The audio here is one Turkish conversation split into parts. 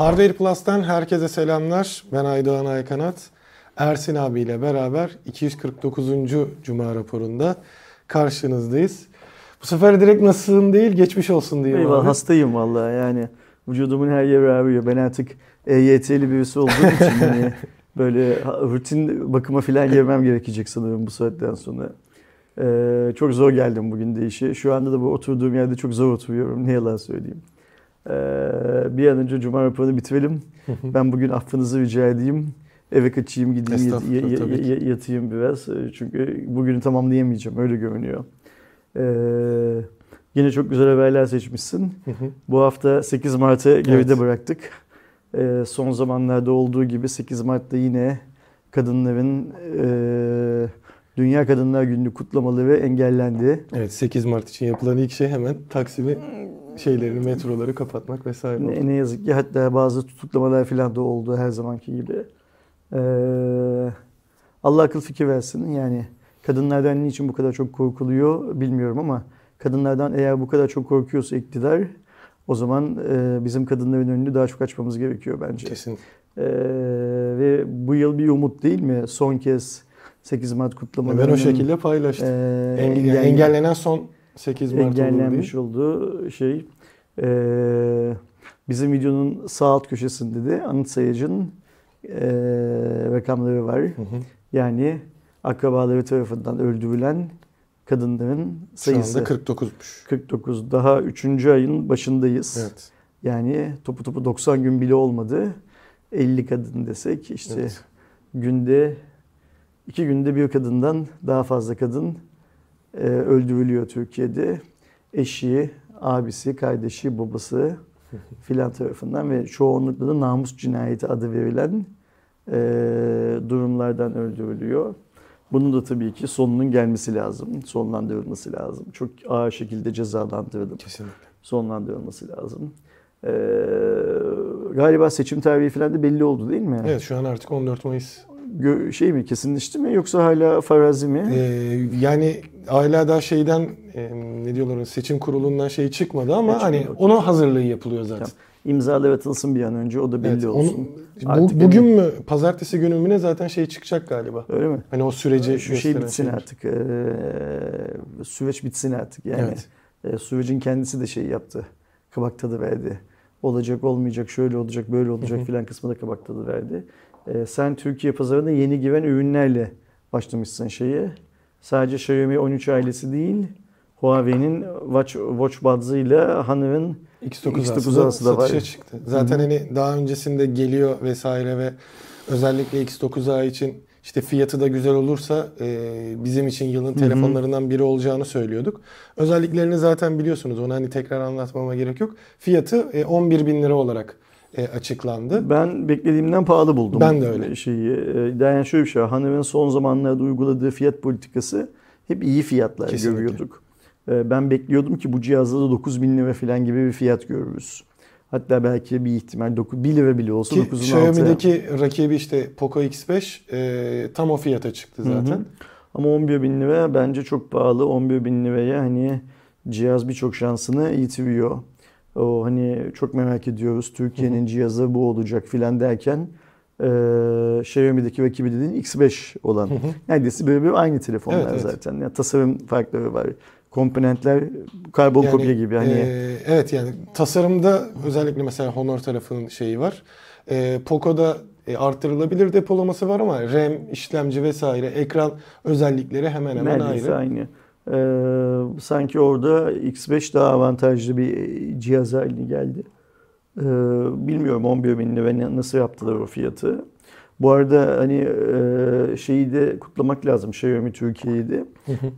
Hardware Plus'tan herkese selamlar. Ben Aydoğan Aykanat. Ersin abiyle beraber 249. Cuma raporunda karşınızdayız. Bu sefer direkt nasılsın değil, geçmiş olsun diyeyim Eyvallah abi. hastayım vallahi yani. Vücudumun her yeri ağrıyor. Ben artık EYT'li birisi olduğum için hani böyle rutin bakıma falan girmem gerekecek sanırım bu saatten sonra. Ee, çok zor geldim bugün de işe. Şu anda da bu oturduğum yerde çok zor oturuyorum. Ne yalan söyleyeyim. Ee, bir an önce Cuma raporunu bitirelim. ben bugün affınızı rica edeyim. Eve kaçayım gideyim yat- yatayım biraz. Çünkü bugünü tamamlayamayacağım öyle görünüyor. Ee, yine çok güzel haberler seçmişsin. Bu hafta 8 Mart'ı geride Evet. bıraktık. Ee, son zamanlarda olduğu gibi 8 Mart'ta yine kadınların e, Dünya Kadınlar Günü kutlamaları engellendi. Evet 8 Mart için yapılan ilk şey hemen Taksim'i şeylerini, metroları kapatmak vesaire oldu. Ne, ne yazık ki hatta bazı tutuklamalar falan da oldu her zamanki gibi. Ee, Allah akıl fikir versin. Yani kadınlardan niçin bu kadar çok korkuluyor bilmiyorum ama kadınlardan eğer bu kadar çok korkuyorsa iktidar o zaman e, bizim kadınların önünü daha çok açmamız gerekiyor bence. Kesin. Ee, ve bu yıl bir umut değil mi? Son kez 8 Mart kutlamalarının Ben o şekilde paylaştım. e, Enge- engel- engellenen son 8 Mart engellenmiş olduğu şey e, bizim videonun sağ alt köşesinde de Anıt Sayacı'nın e, rakamları var. Hı hı. Yani akrabaları tarafından öldürülen kadınların Şu sayısı anda 49'muş. 49. Daha 3. ayın başındayız. Evet. Yani topu topu 90 gün bile olmadı. 50 kadın desek işte Evet. günde iki günde bir kadından daha fazla kadın e, öldürülüyor Türkiye'de. Eşi, abisi, kardeşi, babası filan tarafından ve çoğunlukla da namus cinayeti adı verilen e, durumlardan öldürülüyor. Bunun da tabii ki sonunun gelmesi lazım, sonlandırılması lazım. Çok ağır şekilde cezalandırılıp Kesinlikle. sonlandırılması lazım. Ee, galiba seçim tarihi falan da belli oldu değil mi? Evet şu an artık 14 Mayıs. Gö- şey mi kesinleşti mi yoksa hala farazi mi? Ee, yani hala daha şeyden e, ne diyorlar seçim kurulundan şey çıkmadı ama Çıkmadı, hani ona hazırlığı yapılıyor zaten. Tamam. İmzalar atılsın bir an önce o da belli Evet, olsun. onu- bu, Artık bugün hani- mü pazartesi günü mü ne zaten şey çıkacak galiba. Öyle mi? Hani o süreci Şu şey bitsin şeyler. artık. ee, süreç bitsin artık. Yani Evet. e, sürecin kendisi de şey yaptı. Kabak tadı verdi. Olacak olmayacak şöyle olacak böyle olacak filan kısmı da kabak tadı verdi. Ee, sen Türkiye pazarına yeni giren ürünlerle başlamışsın şeye. Sadece Xiaomi 13 ailesi değil, Huawei'nin Watch, Watch Buds'ı ile Honor'ın X9, X9 aslında A'sı da var. satışa çıktı. Zaten hani daha öncesinde geliyor vesaire ve özellikle X9A için işte fiyatı da güzel olursa e, bizim için yılın telefonlarından biri olacağını söylüyorduk. Özelliklerini zaten biliyorsunuz. Onu hani tekrar anlatmama gerek yok. Fiyatı e, 11 bin lira olarak e, açıklandı. Ben beklediğimden pahalı buldum. Ben de öyle. Şeyi. Ee, Yani şöyle bir şey var. Honor'ın son zamanlarda uyguladığı fiyat politikası hep iyi fiyatlar Kesinlikle. görüyorduk. Ee, Ben bekliyordum ki bu cihazda da 9 bin lira falan gibi bir fiyat görürüz. Hatta belki bir ihtimal 9, 1 lira bile olsa Ki 9'un altı. Xiaomi'deki rakibi işte Poco X5 e, tam o fiyata çıktı Hı hı. zaten. Ama 11 bin lira bence çok pahalı. 11 bin liraya hani cihaz birçok şansını yitiriyor. O hani çok merak ediyoruz. Türkiye'nin cihazı bu olacak filan derken e, Xiaomi'deki rakibi dediğin X5 olan. Hı hı. Neredeyse birebir aynı telefonlar Evet, evet. zaten. Yani tasarım farkları var. Komponentler karbon Yani, kopya gibi. Hani e, evet yani tasarımda özellikle mesela Honor tarafının şeyi var. E, Poco'da e, artırılabilir depolaması var ama RAM, işlemci vesaire ekran özellikleri hemen hemen neredeyse ayrı. aynı. Ee, sanki orada X5 daha avantajlı bir cihaz haline geldi. Ee, bilmiyorum 11 bin lira nasıl yaptılar o fiyatı. Bu arada hani e, şeyi de kutlamak lazım Xiaomi Türkiye'yi de.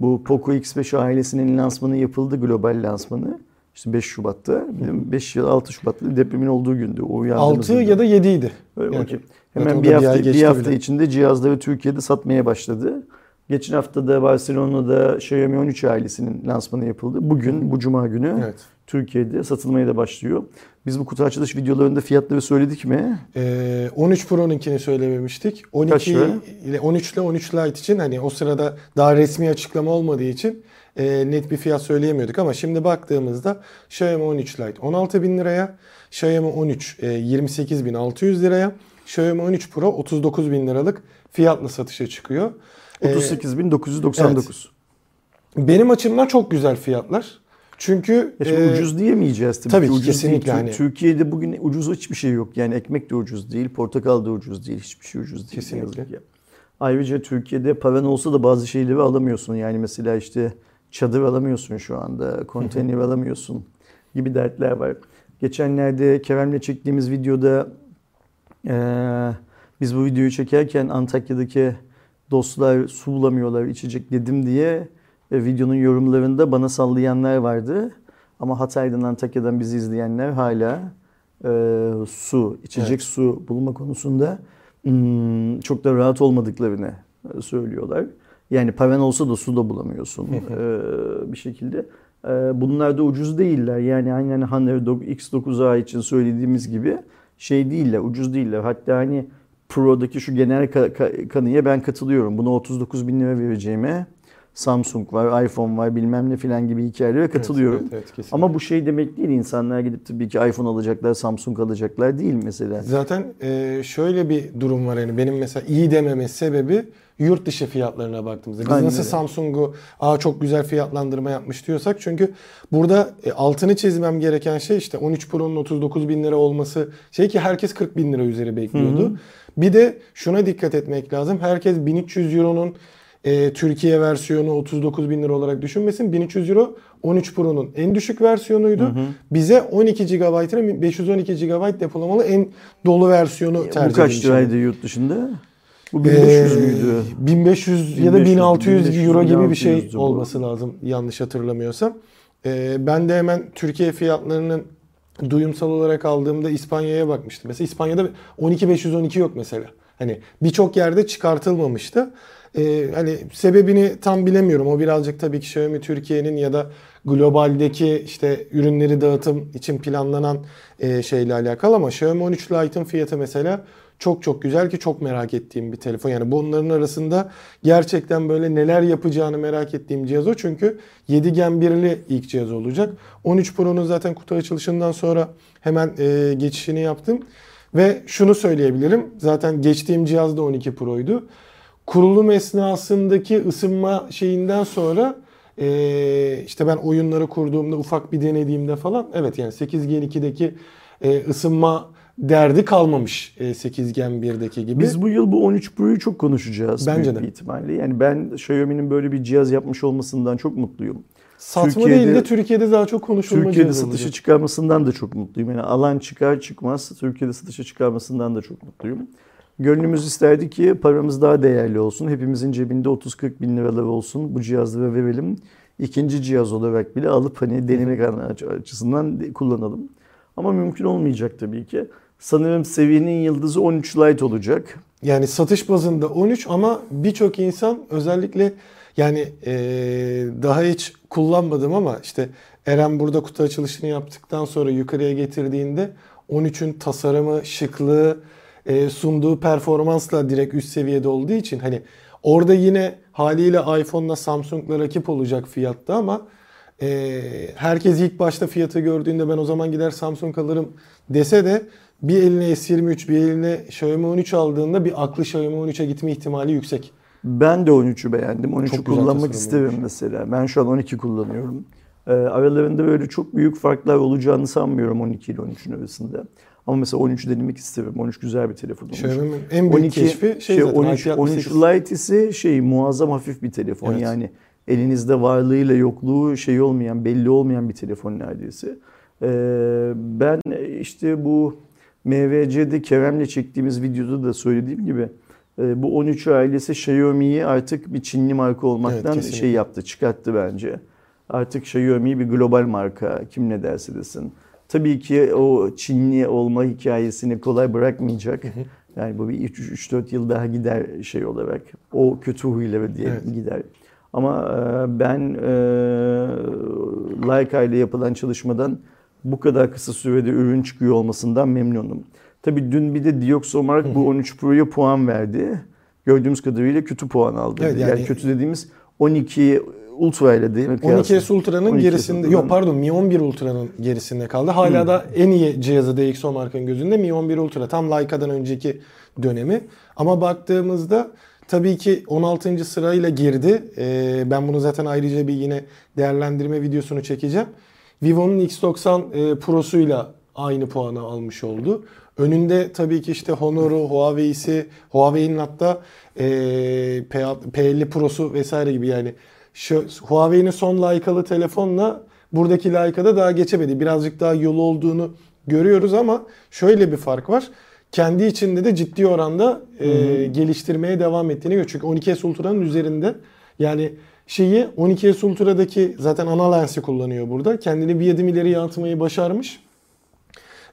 Bu Poco X5 ailesinin lansmanı yapıldı global lansmanı. İşte 5 Şubat'ta. 5 ya da 6 Şubat'ta depremin olduğu gündü. O uyandığımız 6 gündü. ya da 7 idi. Öyle Yani Hemen bir hafta, bir hafta bile. içinde cihazları Türkiye'de satmaya başladı. Geçen hafta da Barcelona'da Xiaomi 13 ailesinin lansmanı yapıldı. Bugün, bu cuma günü Evet. Türkiye'de satılmaya da başlıyor. Biz bu kutu açılış videolarında fiyatları söyledik mi? E, 13 Pro'nunkini söylememiştik. 12 Kaç lira? ile 13 ile 13 Lite için hani o sırada daha resmi açıklama olmadığı için e, net bir fiyat söyleyemiyorduk ama şimdi baktığımızda Xiaomi 13 Lite 16 bin liraya, Xiaomi 13 e, 28.600 liraya, Xiaomi 13 Pro 39 bin liralık fiyatla satışa çıkıyor. E, 38.999. benim açımdan çok güzel fiyatlar. Çünkü Ya e, ucuz diyemeyeceğiz tabii, tabii ki. Ucuz kesinlikle değil. Tür- Türkiye'de bugün ucuz hiçbir şey yok. Yani ekmek de ucuz değil, portakal da ucuz değil, hiçbir şey ucuz değil. Kesinlikle. Ayrıca Türkiye'de paran olsa da bazı şeyleri alamıyorsun. Yani mesela işte çadır alamıyorsun şu anda, konteyner alamıyorsun gibi dertler var. Geçenlerde Kerem'le çektiğimiz videoda eee, biz bu videoyu çekerken Antakya'daki dostlar su bulamıyorlar içecek dedim diye e, videonun yorumlarında bana sallayanlar vardı. Ama Hatay'dan Antakya'dan bizi izleyenler hala e, su, içecek Evet. su bulma konusunda hmm, çok da rahat olmadıklarını e, söylüyorlar. Yani paran olsa da su da bulamıyorsun e, bir şekilde. E, bunlar da ucuz değiller. Yani aynen Honor X9A için söylediğimiz gibi şey değiller, ucuz değiller. Hatta hani Pro'daki şu genel ka- ka- kanıya ben katılıyorum. Buna 39 bin lira vereceğime Samsung var, iPhone var bilmem ne filan gibi hikayelere katılıyorum. Evet, evet, kesinlikle. Ama bu şey demek değil insanlar gidip tabii ki iPhone alacaklar, Samsung alacaklar değil mesela. Zaten e, şöyle bir durum var yani benim mesela iyi dememin sebebi yurt dışı fiyatlarına baktığımızda. Biz Aynen nasıl öyle. Samsung'u aa çok güzel fiyatlandırma yapmış diyorsak çünkü burada e, altını çizmem gereken şey işte 13 Pro'nun 39 bin lira olması şey ki herkes 40 bin lira üzeri bekliyordu. Bir de şuna dikkat etmek lazım. Herkes 1300 Euro'nun e, Türkiye versiyonu 39 bin lira olarak düşünmesin. 1300 Euro 13 Pro'nun en düşük versiyonuydu. Bize 12 GB ile 512 GB depolamalı en dolu versiyonu tercih Bu kaç edilmiş. liraydı yurt dışında? Bu 1500 Ee, müydü? 1500 ya da 1500, 1600 euro gibi bir 1600'dü şey bu. olması lazım yanlış hatırlamıyorsam. Ee, ben de hemen Türkiye fiyatlarının duyumsal olarak aldığımda İspanya'ya bakmıştım. Mesela İspanya'da 12512 yok mesela. Hani birçok yerde çıkartılmamıştı. Ee, hani sebebini tam bilemiyorum. O birazcık tabii ki Xiaomi Türkiye'nin ya da globaldeki işte ürünleri dağıtım için planlanan e, şeyle alakalı ama Xiaomi 13 Lite'ın fiyatı mesela çok çok güzel ki çok merak ettiğim bir telefon. Yani bunların arasında gerçekten böyle neler yapacağını merak ettiğim cihaz o. Çünkü 7 Gen 1'li ilk cihaz olacak. 13 Pro'nun zaten kutu açılışından sonra hemen e, geçişini yaptım. Ve şunu söyleyebilirim. Zaten geçtiğim cihaz da 12 Pro'ydu. Kurulum esnasındaki ısınma şeyinden sonra e, işte ben oyunları kurduğumda ufak bir denediğimde falan evet yani 8 Gen 2'deki e, ısınma derdi kalmamış e, 8 Gen 1'deki gibi. Biz bu yıl bu 13 Pro'yu çok konuşacağız Bence büyük de. bir ihtimalle. Yani ben Xiaomi'nin böyle bir cihaz yapmış olmasından çok mutluyum. Satma Türkiye'de- değil de Türkiye'de daha çok konuşulma Türkiye'de satışa olacak. çıkarmasından da çok mutluyum. Yani alan çıkar çıkmaz Türkiye'de satışa çıkarmasından da çok mutluyum. Gönlümüz isterdi ki paramız daha değerli olsun. Hepimizin cebinde 30-40 bin liralar olsun. Bu cihazları verelim. İkinci cihaz olarak bile alıp hani denemek açısından kullanalım. Ama mümkün olmayacak tabii ki. Sanırım seviyenin yıldızı 13 Lite olacak. Yani satış bazında 13 ama birçok insan özellikle yani e, daha hiç kullanmadım ama işte Eren burada kutu açılışını yaptıktan sonra yukarıya getirdiğinde 13'ün tasarımı, şıklığı, e, sunduğu performansla direkt üst seviyede olduğu için hani orada yine haliyle iPhone'la Samsung'la rakip olacak fiyatta ama e, herkes ilk başta fiyatı gördüğünde ben o zaman gider Samsung alırım dese de bir eline S23 bir eline Xiaomi 13 aldığında bir aklı Xiaomi 13'e gitme ihtimali yüksek. Ben de 13'ü beğendim. 13'ü Çok güzel kullanmak isterim olmuş. mesela. Ben şu an 12 kullanıyorum. Ee, aralarında böyle çok büyük farklar olacağını sanmıyorum 12 ile 13'ün arasında. Ama mesela 13'ü denemek isterim. 13 güzel bir telefon olmuş. Xiaomi'nin en büyük keşfi şey, zaten 13, IP68. 13 Lite ise şey muazzam hafif bir telefon. Evet. Yani elinizde varlığıyla yokluğu şey olmayan, belli olmayan bir telefon neredeyse. Ee, ben işte bu MVC'de Kerem'le çektiğimiz videoda da söylediğim gibi e, bu 13 ailesi Xiaomi'yi artık bir Çinli marka olmaktan kesinlikle. şey yaptı, çıkarttı bence. Artık Xiaomi bir global marka kim ne derse desin. Tabii ki o Çinli olma hikayesini kolay bırakmayacak. Yani bu bir 3-4 yıl daha gider şey olarak. O kötü huyla diye Evet. gider. Ama e, ben e, Leica ile yapılan çalışmadan bu kadar kısa sürede ürün çıkıyor olmasından memnunum. Tabii dün bir de Dioxomark bu 13 Pro'ya puan verdi. Gördüğümüz kadarıyla kötü puan aldı. Evet, yani, yani- kötü dediğimiz 12 Ultra ile değil mi? 12S Ultra'nın 12S gerisinde yok pardon Mi 11 Ultra'nın gerisinde kaldı. Hala Hmm. da en iyi cihazı DxOMark'ın gözünde Mi 11 Ultra. Tam Leica'dan önceki dönemi. Ama baktığımızda tabii ki 16. sırayla girdi. Ee, ben bunu zaten ayrıca bir yine değerlendirme videosunu çekeceğim. Vivo'nun X90 e, Pro'suyla aynı puanı almış oldu. Önünde tabii ki işte Honor'u, Huawei'si, Huawei'nin hatta e, P- P50 Pro'su vesaire gibi yani şu Huawei'nin son Leica'lı telefonla buradaki Leica'da daha geçemedi. Birazcık daha yolu olduğunu görüyoruz ama şöyle bir fark var. Kendi içinde de ciddi oranda e, geliştirmeye devam ettiğini görüyoruz. Çünkü 12S Ultra'nın üzerinde yani şeyi 12S Ultra'daki zaten ana lensi kullanıyor burada. Kendini bir adım ileriye atmayı başarmış.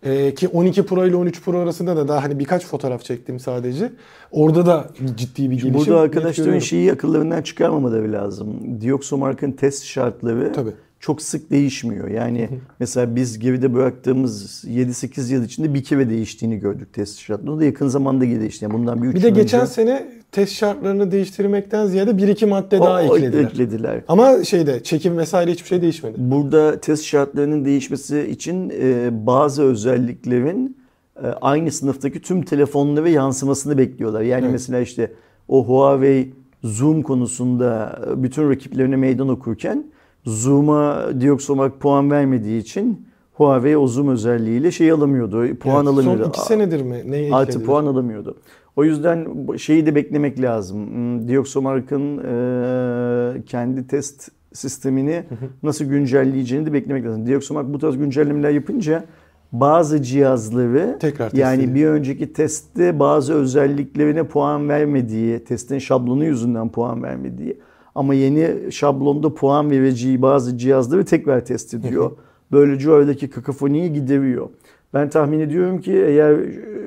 Ee, ki 12 Pro ile 13 Pro arasında da daha hani birkaç fotoğraf çektim sadece. Orada da ciddi bir gelişim. Burada arkadaşların şeyi akıllarından çıkarmamaları lazım. Dioxomark'ın test şartları Tabii. çok sık değişmiyor. Yani mesela biz geride bıraktığımız 7-8 yıl içinde bir kere değiştiğini gördük test şartları. O da yakın zamanda değişti. Yani bundan bir üç Bir de geçen önce sene test şartlarını değiştirmekten ziyade bir iki madde daha o- o eklediler. eklediler. Ama şeyde çekim vesaire hiçbir şey değişmedi. Burada test şartlarının değişmesi için e, bazı özelliklerin e, aynı sınıftaki tüm telefonlara yansımasını bekliyorlar. Yani Evet. mesela işte o Huawei Zoom konusunda e, bütün rakiplerine meydan okurken Zoom'a Dioxomark puan vermediği için Huawei o Zoom özelliğiyle şey alamıyordu. Puan Evet, alamıyordu. Son iki senedir mi? Neyi Artı puan alamıyordu. O yüzden şeyi de beklemek lazım. Hmm, Dioxomark'ın e, kendi test sistemini nasıl güncelleyeceğini de beklemek lazım. Dioxomark bu tarz güncellemeler yapınca bazı cihazları Tekrar yani bir önceki testte bazı özelliklerine puan vermediği, testin şablonu yüzünden puan vermediği ama yeni şablonda puan vereceği bazı cihazları tekrar test ediyor. Böylece oradaki kakafoniyi gideriyor. Ben tahmin ediyorum ki eğer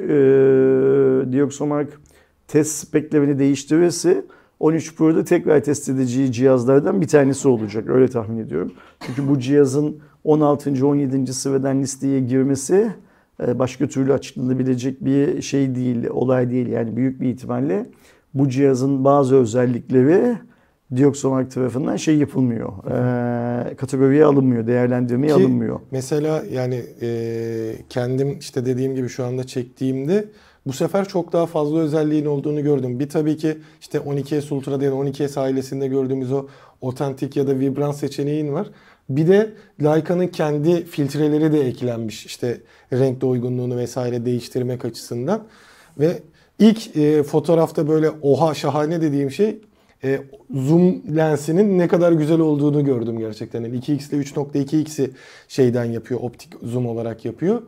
e, Dioxomark test speklerini değiştirirse 13 Pro'da tekrar test edeceği cihazlardan bir tanesi olacak. Öyle tahmin ediyorum. Çünkü bu cihazın 16. 17. sıradan listeye girmesi e, başka türlü açıklanabilecek bir şey değil, olay değil. Yani büyük bir ihtimalle bu cihazın bazı özellikleri Dioxomark tarafından şey yapılmıyor. E, kategoriye alınmıyor, değerlendirmeye Ki alınmıyor. Mesela yani e, kendim işte dediğim gibi şu anda çektiğimde bu sefer çok daha fazla özelliğin olduğunu gördüm. Bir tabii ki işte 12S Ultra'da ya da 12S ailesinde gördüğümüz o otantik ya da vibrant seçeneğin var. Bir de Leica'nın kendi filtreleri de eklenmiş. İşte renkte uygunluğunu vesaire değiştirmek açısından. Ve ilk e, fotoğrafta böyle oha şahane dediğim şey e, zoom lensinin ne kadar güzel olduğunu gördüm gerçekten. Yani 2x ile 3.2x'i şeyden yapıyor, optik zoom olarak yapıyor.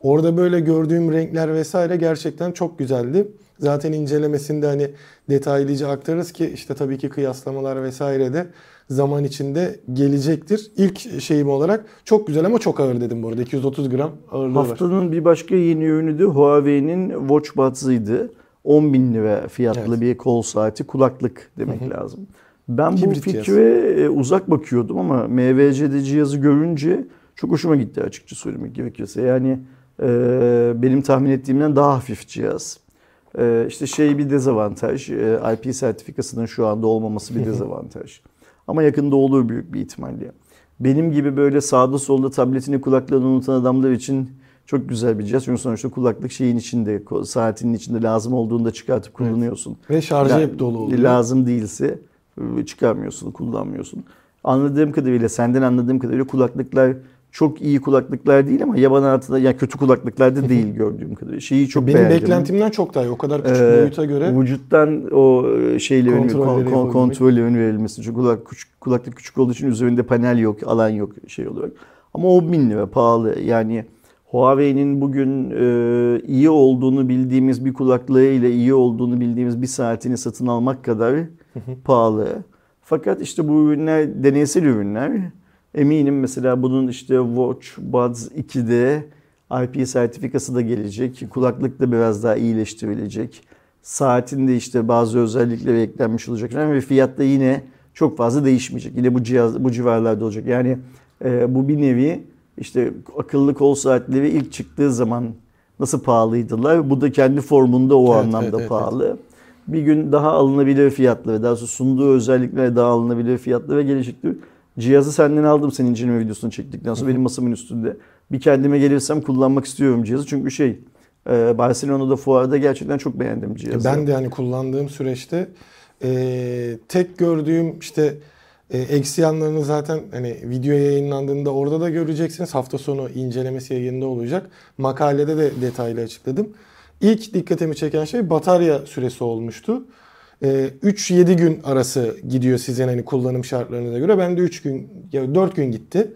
Orada böyle gördüğüm renkler vesaire gerçekten çok güzeldi. Zaten incelemesinde hani detaylıca aktarırız ki işte tabii ki kıyaslamalar vesaire de zaman içinde gelecektir. İlk şeyim olarak çok güzel ama çok ağır dedim bu arada. 230 gram ağırlığı var. Haftanın bir başka yeni ürünü de Huawei'nin Watch Buds'ıydı. 10 bin lira fiyatlı Evet. bir kol saati, kulaklık demek lazım. Ben bu Hibrit fikre e, uzak bakıyordum ama MVC'de cihazı görünce çok hoşuma gitti açıkça söylemek gerekirse. Yani e, benim tahmin ettiğimden daha hafif cihaz. E, işte şey bir dezavantaj, e, IP sertifikasının şu anda olmaması bir dezavantaj. Ama yakında olur büyük bir ihtimalle. Benim gibi böyle sağda solda tabletini kulaklığını unutan adamlar için çok güzel bir cihaz. Çünkü sonuçta kulaklık şeyin içinde, saatinin içinde lazım olduğunda çıkartıp kullanıyorsun. Ve şarjı La- hep dolu oluyor. Lazım değilse e, çıkarmıyorsun, kullanmıyorsun. Anladığım kadarıyla, senden anladığım kadarıyla kulaklıklar çok iyi kulaklıklar değil ama yaban altında, yani kötü kulaklıklar da değil gördüğüm kadarıyla. Şeyi çok Benim beğendim. beklentimden çok daha iyi. O kadar küçük Ee, boyuta göre. Vücuttan o şeylerin Kontrolleri kon, kon, verilmesi. Çünkü kulak, küçük, kulaklık küçük olduğu için üzerinde panel yok, alan yok şey olarak. Ama o bin lira pahalı. Yani Huawei'nin bugün e, iyi olduğunu bildiğimiz bir kulaklığı ile iyi olduğunu bildiğimiz bir saatini satın almak kadar pahalı. Fakat işte bu ürünler deneysel ürünler. Eminim mesela bunun işte Watch Buds 2'de IP sertifikası da gelecek. Kulaklık da biraz daha iyileştirilecek. Saatinde işte bazı özellikleri eklenmiş olacak ve fiyat da yine çok fazla değişmeyecek. Yine bu cihaz bu civarlarda olacak. Yani e, bu bir nevi işte akıllı kol saatleri ilk çıktığı zaman nasıl pahalıydılar? Bu da kendi formunda o Evet, anlamda evet, evet, pahalı. bir gün daha alınabilir fiyatlı ve daha sonra sunduğu özelliklerle daha alınabilir fiyatlı ve gelecektir. Cihazı senden aldım senin inceleme videosunu çektikten sonra benim masamın üstünde. Bir kendime gelirsem kullanmak istiyorum cihazı çünkü şey e, Barcelona'da fuarda gerçekten çok beğendim cihazı. Ben de hani kullandığım süreçte e, tek gördüğüm işte e, eksi yanlarını zaten hani video yayınlandığında orada da göreceksiniz. Hafta sonu incelemesi yayında olacak. Makalede de detaylı açıkladım. İlk dikkatimi çeken şey batarya süresi olmuştu. E, 3-7 gün arası gidiyor sizin hani kullanım şartlarınıza göre. Ben de 3 gün, ya 4 gün gitti.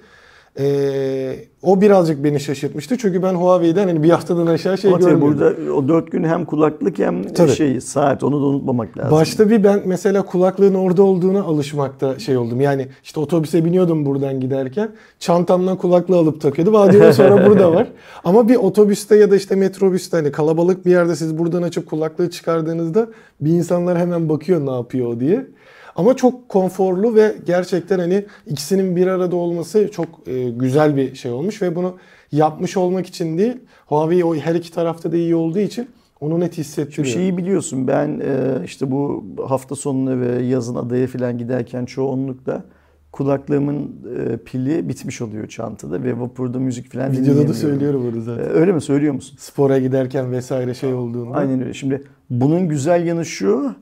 Ee, o birazcık beni şaşırtmıştı. Çünkü ben Huawei'den hani bir haftadan aşağı şey Ama görmüyorum. burada o dört gün hem kulaklık hem Tabii. şey saat onu da unutmamak lazım. Başta bir ben mesela kulaklığın orada olduğuna alışmakta şey oldum. Yani işte otobüse biniyordum buradan giderken. Çantamdan kulaklığı alıp takıyordum. Aa sonra burada var. Ama bir otobüste ya da işte metrobüste hani kalabalık bir yerde siz buradan açıp kulaklığı çıkardığınızda bir insanlar hemen bakıyor ne yapıyor diye. Ama çok konforlu ve gerçekten hani ikisinin bir arada olması çok e, güzel bir şey olmuş ve bunu yapmış olmak için değil Huawei o her iki tarafta da iyi olduğu için onu net Şu hissettiriyor. şeyi biliyorsun ben e, işte bu hafta sonuna ve yazın adaya falan giderken çoğunlukla kulaklığımın e, pili bitmiş oluyor çantada ve vapurda müzik falan Videoda da söylüyorum bunu E, zaten. Öyle mi söylüyor musun? spora giderken vesaire şey olduğunda. Aynen öyle. Şimdi bunun güzel yanı şu.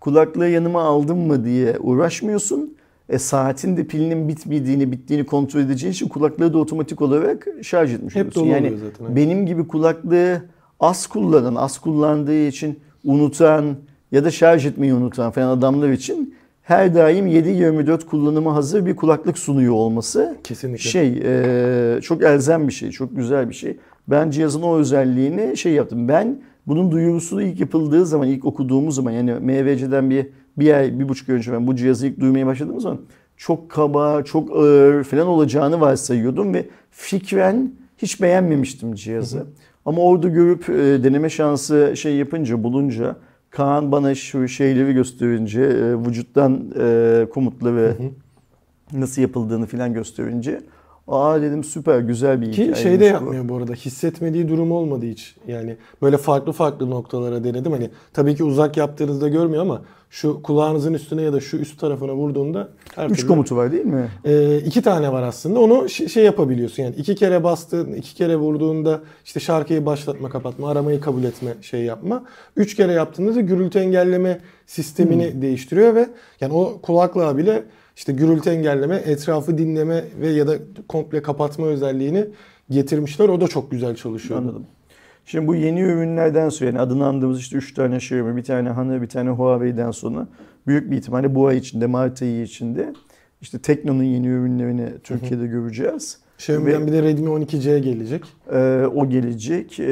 Kulaklığı yanıma aldım mı diye uğraşmıyorsun. E, saatin de pilinin bitmediğini, bittiğini kontrol edeceğin için kulaklığı da otomatik olarak şarj etmiş Hep oluyorsun. Yani zaten, evet. benim gibi kulaklığı az kullanan, az kullandığı için unutan ya da şarj etmeyi unutan falan adamlar için her daim 7-24 kullanıma hazır bir kulaklık sunuyor olması Kesinlikle. şey e, çok elzem bir şey, çok güzel bir şey. Ben cihazın o özelliğini şey yaptım. Ben bunun duyurusu ilk yapıldığı zaman, ilk okuduğumuz zaman yani MVC'den bir bir ay, bir buçuk ay önce ben bu cihazı ilk duymaya başladığım zaman çok kaba, çok ağır falan olacağını varsayıyordum ve fikren hiç beğenmemiştim cihazı. Ama orada görüp e, deneme şansı şey yapınca, bulunca Kaan bana şu şeyleri gösterince, e, vücuttan e, komutları nasıl yapıldığını falan gösterince aa dedim süper güzel bir Ki hikayeymiş şey de bu. yapmıyor bu arada. Hissetmediği durum olmadı hiç. Yani böyle farklı farklı noktalara denedim. Hani tabii ki uzak yaptığınızda görmüyor ama şu kulağınızın üstüne ya da şu üst tarafına vurduğunda her Üç türlü- komutu var değil mi? Ee, iki tane var aslında. Onu şey yapabiliyorsun yani iki kere bastığın, iki kere vurduğunda işte şarkıyı başlatma, kapatma, aramayı kabul etme, şey yapma. Üç kere yaptığında da gürültü engelleme sistemini değiştiriyor ve yani o kulaklığa bile işte gürültü engelleme, etrafı dinleme ve ya da komple kapatma özelliğini getirmişler. O da çok güzel çalışıyor. Anladım. Şimdi bu yeni ürünlerden sonra yani adını andığımız işte 3 tane Xiaomi, bir tane Honor, bir tane Huawei'den sonra büyük bir ihtimalle bu ay içinde, Mart ayı içinde işte Tekno'nun yeni ürünlerini Türkiye'de göreceğiz. Xiaomi'den bir de Redmi 12C gelecek. Ee, o gelecek Ee,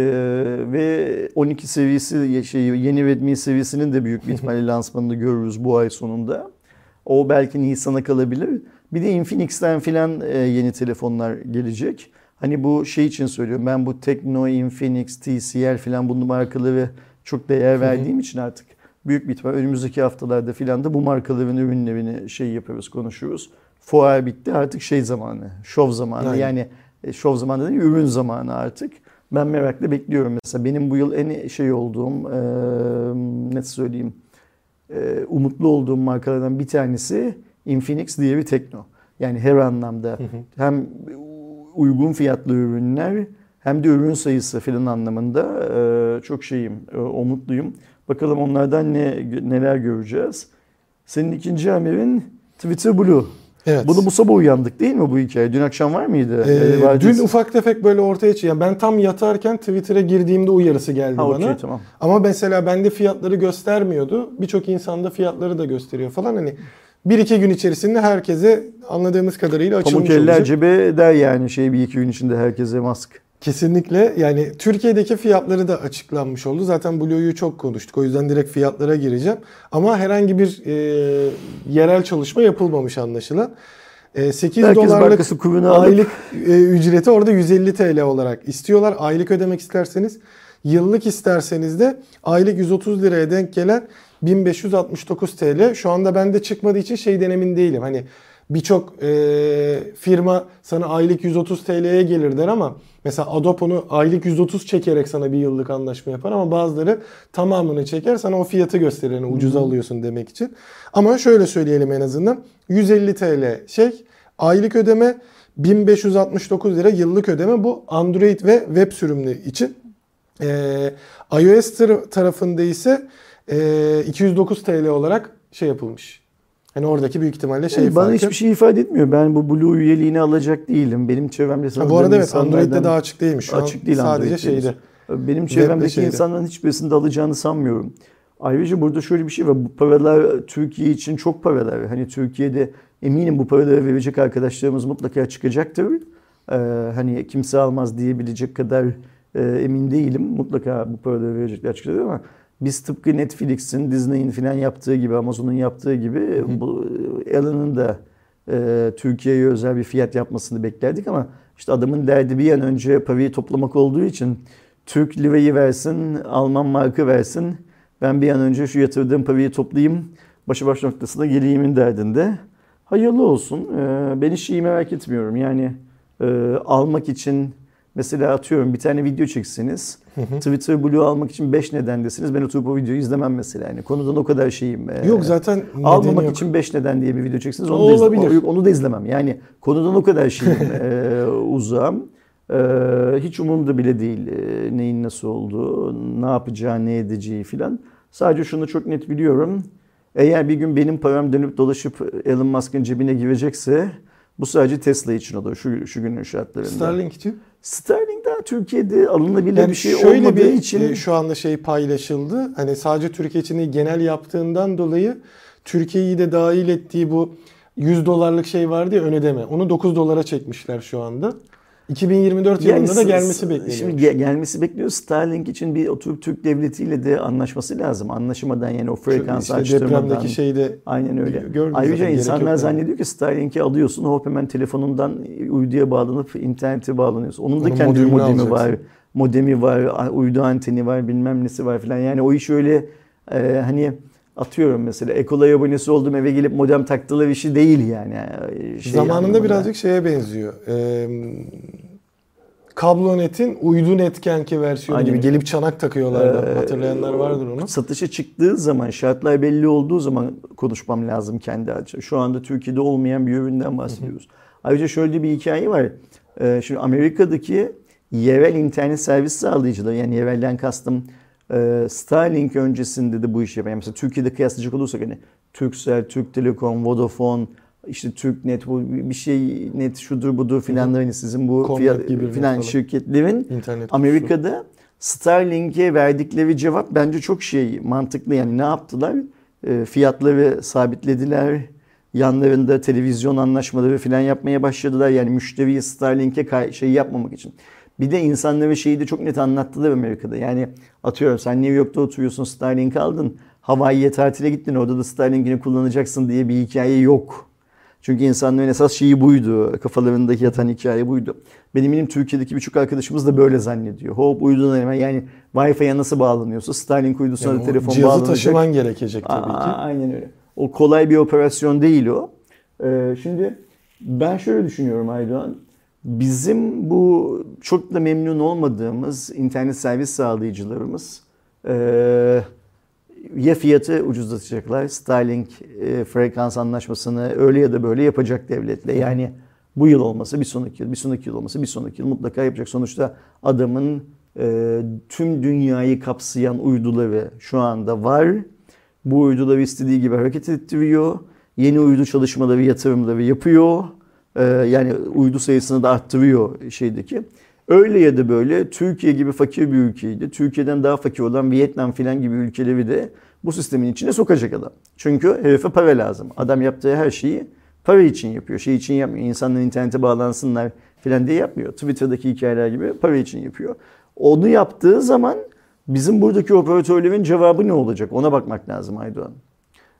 ve 12 seviyesi şey, yeni Redmi seviyesinin de büyük bir ihtimalle lansmanını görürüz bu ay sonunda. O belki Nisan'a kalabilir. Bir de Infinix'ten filan e, yeni telefonlar gelecek. Hani bu şey için söylüyorum. Ben bu Tekno, Infinix, TCL filan bu markaları çok değer verdiğim için artık büyük bir ihtimal önümüzdeki haftalarda filan da bu markaların ürünlerini şey yapıyoruz, konuşuyoruz. Fuar bitti artık şey zamanı, şov zamanı. Aynen. Yani e, şov zamanı değil, ürün zamanı artık. Ben merakla bekliyorum mesela. Benim bu yıl en şey olduğum, e, nasıl söyleyeyim, e, umutlu olduğum markalardan bir tanesi Infinix, diğeri Tekno. Yani her anlamda hem uygun fiyatlı ürünler hem de ürün sayısı filan anlamında e, çok şeyim, e, umutluyum. Bakalım onlardan ne neler göreceğiz. Senin ikinci haberin Twitter Blue. Evet. Bunu bu sabah uyandık değil mi bu hikaye? Dün akşam var mıydı? Ee, Ee, dün ufak tefek böyle ortaya çıktı. Yani ben tam yatarken Twitter'a girdiğimde uyarısı geldi Ha bana. okey tamam. Ama mesela bende fiyatları göstermiyordu. Birçok insanda fiyatları da gösteriyor falan. Hani bir iki gün içerisinde herkese anladığımız kadarıyla açılmış Pamuk eller olacak. cebe der yani şey bir iki gün içinde herkese mask. Kesinlikle yani Türkiye'deki fiyatları da açıklanmış oldu. Zaten Blue'yu çok konuştuk. O yüzden direkt fiyatlara gireceğim. Ama herhangi bir e, yerel çalışma yapılmamış anlaşılan. E, 8 Herkes dolarlık aylık e, ücreti orada 150 TL olarak istiyorlar. Aylık ödemek isterseniz yıllık isterseniz de aylık 130 liraya denk gelen 1569 TL. Şu anda bende çıkmadığı için şey denemin değilim. Hani birçok e, firma sana aylık 130 TL'ye gelir der ama Mesela Adobe onu aylık 130 çekerek sana bir yıllık anlaşma yapar ama bazıları tamamını çeker sana o fiyatı gösterir. Yani ucuza alıyorsun demek için. Ama şöyle söyleyelim en azından. 150 TL şey aylık ödeme 1569 lira yıllık ödeme bu Android ve web sürümü için. Ee, iOS tar- tarafında ise e, 209 TL olarak şey yapılmış. Hani oradaki büyük ihtimalle şey Yani bana farkı. hiçbir şey ifade etmiyor. Ben bu Blue üyeliğini alacak değilim. Benim çevremde sanırım bu arada evet Android'de daha açık değilmiş. Şu açık değil sadece Android'de. şeyde. Benim çevremdeki şeyde. insanların hiçbirisinde alacağını sanmıyorum. Ayrıca burada şöyle bir şey var. Bu paralar Türkiye için çok paralar. Hani Türkiye'de eminim bu paraları verecek arkadaşlarımız mutlaka çıkacaktır. Ee, hani kimse almaz diyebilecek kadar e, emin değilim. Mutlaka bu paraları verecekler çıkacaktır ama biz tıpkı Netflix'in, Disney'in falan yaptığı gibi, Amazon'un yaptığı gibi bu Elon'un da e, Türkiye'ye özel bir fiyat yapmasını beklerdik ama işte adamın derdi bir an önce parayı toplamak olduğu için Türk lirayı versin, Alman markı versin. Ben bir an önce şu yatırdığım parayı toplayayım, başı baş noktasına geleyimin derdinde. Hayırlı olsun. Ee, ben hiç şeyi merak etmiyorum. Yani e, almak için mesela atıyorum bir tane video çekseniz Twitter Blue almak için 5 nedendesiniz. Ben oturup o videoyu izlemem mesela. Yani konudan o kadar şeyim. Ee, Yok zaten Almamak yok. için 5 neden diye bir video çeksiniz. O Onu da, izle- olabilir. Yok, onu da izlemem. Yani konudan o kadar şeyim e, uzağım. E, hiç umurumda bile değil e, neyin nasıl olduğu, ne yapacağı, ne edeceği filan. Sadece şunu çok net biliyorum. Eğer bir gün benim param dönüp dolaşıp Elon Musk'ın cebine girecekse bu sadece Tesla için olur şu, şu günün şartlarında. Starlink için. Starlink daha Türkiye'de alınabilir Yani bir şey şöyle olmadığı bir için. e, şu anda şey paylaşıldı. Hani sadece Türkiye için değil, genel yaptığından dolayı Türkiye'yi de dahil ettiği bu 100 dolarlık şey vardı ya ön ödeme. Onu 9 dolara çekmişler şu anda. 2024 yılında da gelmesi bekleniyor. Şimdi ge- gelmesi bekleniyor. Starlink için bir oturup Türk devletiyle de anlaşması lazım. Anlaşmadan yani o frekans işte açtırmadan. depremdeki şeyde Aynen öyle. Ayrıca insanlar yok yani. zannediyor ki Starlink'i alıyorsun hop hemen telefonundan uyduya bağlanıp internete bağlanıyorsun. Onun da Onun kendi modemi alacaksın. var. Modemi var, uydu anteni var, bilmem nesi var filan. Yani o iş öyle e, hani atıyorum mesela Ekolay abonesi oldum eve gelip modem taktılar işi değil yani. Şey zamanında anlamında. birazcık şeye benziyor. Ee, Kablonetin uydu netkenki versiyonu Aynen. gibi gelip çanak takıyorlardı. Ee, Hatırlayanlar vardır onu. Satışa çıktığı zaman, şartlar belli olduğu zaman konuşmam lazım kendi açı. Şu anda Türkiye'de olmayan bir üründen bahsediyoruz. Ayrıca şöyle bir hikaye var. Ee, Şimdi Amerika'daki yerel internet servis sağlayıcıları, yani yerelden kastım e, Starlink öncesinde de bu işi yapan. Yani mesela Türkiye'de kıyaslayacak olursak hani Turkcell, Türk Telekom, Vodafone, işte TürkNet, bu bir şey net şudur budur filan hani sizin bu fiyat, gibi filan falan. şirketlerin İnternet Amerika'da Starlink'e verdikleri cevap bence çok şey mantıklı. Yani ne yaptılar? E, fiyatları sabitlediler. Yanlarında televizyon anlaşmaları falan yapmaya başladılar. Yani müşteriyi Starlink'e şey yapmamak için. Bir de insanlara şeyi de çok net anlattılar Amerika'da. Yani atıyorum sen New York'ta oturuyorsun Starlink aldın. Hawaii'ye tatile gittin orada da Starlink'ini kullanacaksın diye bir hikaye yok. Çünkü insanların esas şeyi buydu. Kafalarındaki yatan hikaye buydu. Benim eminim Türkiye'deki birçok arkadaşımız da böyle zannediyor. Hop uydudan hemen yani Wi-Fi'ye nasıl bağlanıyorsa Starlink uydusuna Yani da telefon cihazı bağlanacak. taşıman gerekecek tabii Aa, ki. Aynen öyle. O kolay bir operasyon değil o. Ee, şimdi ben şöyle düşünüyorum Aydoğan. Bizim bu çok da memnun olmadığımız internet servis sağlayıcılarımız eee, ya fiyatı ucuzlatacaklar. Starlink e, frekans anlaşmasını öyle ya da böyle yapacak devletle. Yani bu yıl olması bir sonraki yıl, bir sonraki yıl olması bir sonraki yıl mutlaka yapacak. Sonuçta adamın e, tüm dünyayı kapsayan uyduları şu anda var. Bu uyduları istediği gibi hareket ettiriyor. Yeni uydu çalışmaları, yatırımları yapıyor. Ee, yani uydu sayısını da arttırıyor şeydeki. Öyle ya da böyle Türkiye gibi fakir bir ülkeydi. Türkiye'den daha fakir olan Vietnam filan gibi ülkeleri de bu sistemin içine sokacak adam. Çünkü herife para lazım. Adam yaptığı her şeyi para için yapıyor. Şey için yapmıyor. İnsanlar internete bağlansınlar filan diye yapmıyor. Twitter'daki hikayeler gibi para için yapıyor. Onu yaptığı zaman bizim buradaki operatörlerin cevabı ne olacak? Ona bakmak lazım Aydoğan.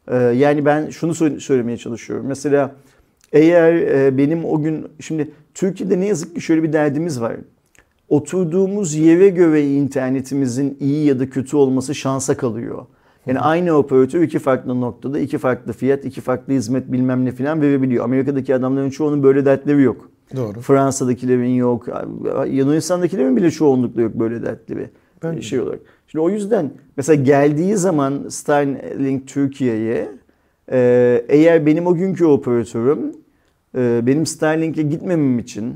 Ee, yani ben şunu sö- söylemeye çalışıyorum. Mesela eğer e, benim o gün şimdi Türkiye'de ne yazık ki şöyle bir derdimiz var. Oturduğumuz yere göre internetimizin iyi ya da kötü olması şansa kalıyor. Yani aynı operatör iki farklı noktada iki farklı fiyat, iki farklı hizmet bilmem ne filan verebiliyor. Amerika'daki adamların çoğunun böyle dertleri yok. Doğru. Fransa'dakilerin yok. Yunanistan'dakilerin bile çoğunlukla yok böyle dertli bir Ben- şey olarak. Şimdi o yüzden mesela geldiği zaman Starlink Türkiye'ye e, eğer benim o günkü operatörüm e, benim Starlink'e gitmemem için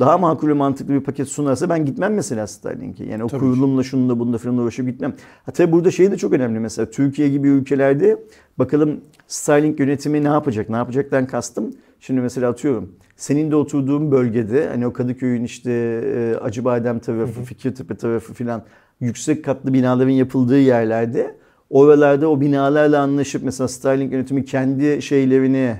daha makul ve mantıklı bir paket sunarsa ben gitmem mesela Starlink'e. Yani o Tabii kurulumla şununla bununla falan uğraşıp gitmem. Ha tabii burada şey de çok önemli mesela Türkiye gibi ülkelerde bakalım Starlink yönetimi ne yapacak? Ne yapacaktan kastım. Şimdi mesela atıyorum senin de oturduğun bölgede hani o Kadıköy'ün işte e, Acıbadem tarafı, Fikirtepe tarafı filan yüksek katlı binaların yapıldığı yerlerde oralarda o binalarla anlaşıp mesela Starlink yönetimi kendi şeylerini,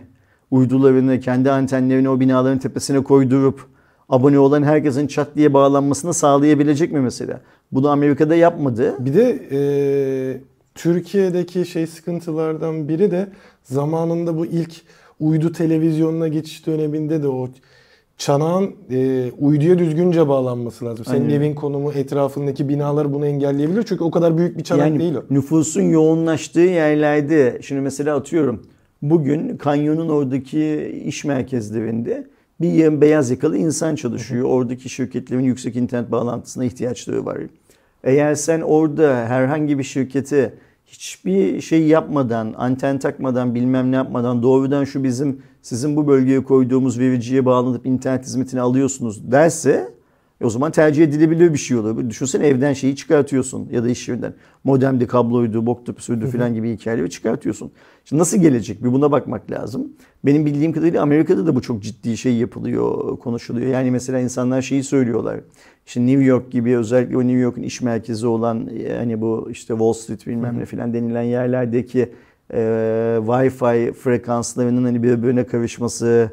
uydularını, kendi antenlerini o binaların tepesine koydurup abone olan herkesin çat diye bağlanmasını sağlayabilecek mi mesela? Bunu Amerika'da yapmadı. Bir de e, Türkiye'deki şey sıkıntılardan biri de zamanında bu ilk uydu televizyonuna geçiş döneminde de o çanağın e, uyduya düzgünce bağlanması lazım. Senin Aynen. evin konumu, etrafındaki binalar bunu engelleyebilir. Çünkü o kadar büyük bir çanak yani değil o. nüfusun yoğunlaştığı yerlerde şimdi mesela atıyorum bugün kanyonun oradaki iş merkezlerinde bir beyaz yakalı insan çalışıyor. Oradaki şirketlerin yüksek internet bağlantısına ihtiyaçları var. Eğer sen orada herhangi bir şirkete hiçbir şey yapmadan, anten takmadan, bilmem ne yapmadan doğrudan şu bizim sizin bu bölgeye koyduğumuz vericiye bağlanıp internet hizmetini alıyorsunuz derse e o zaman tercih edilebilir bir şey olur. Düşünsene evden şeyi çıkartıyorsun ya da iş yerinden. Modemdi, kabloydu, boktu, püsürdü falan gibi hikayeleri çıkartıyorsun. Şimdi nasıl gelecek? Bir buna bakmak lazım. Benim bildiğim kadarıyla Amerika'da da bu çok ciddi şey yapılıyor, konuşuluyor. Yani mesela insanlar şeyi söylüyorlar. İşte New York gibi özellikle o New York'un iş merkezi olan e, hani bu işte Wall Street bilmem ne falan denilen yerlerdeki e, Wi-Fi frekanslarının hani birbirine karışması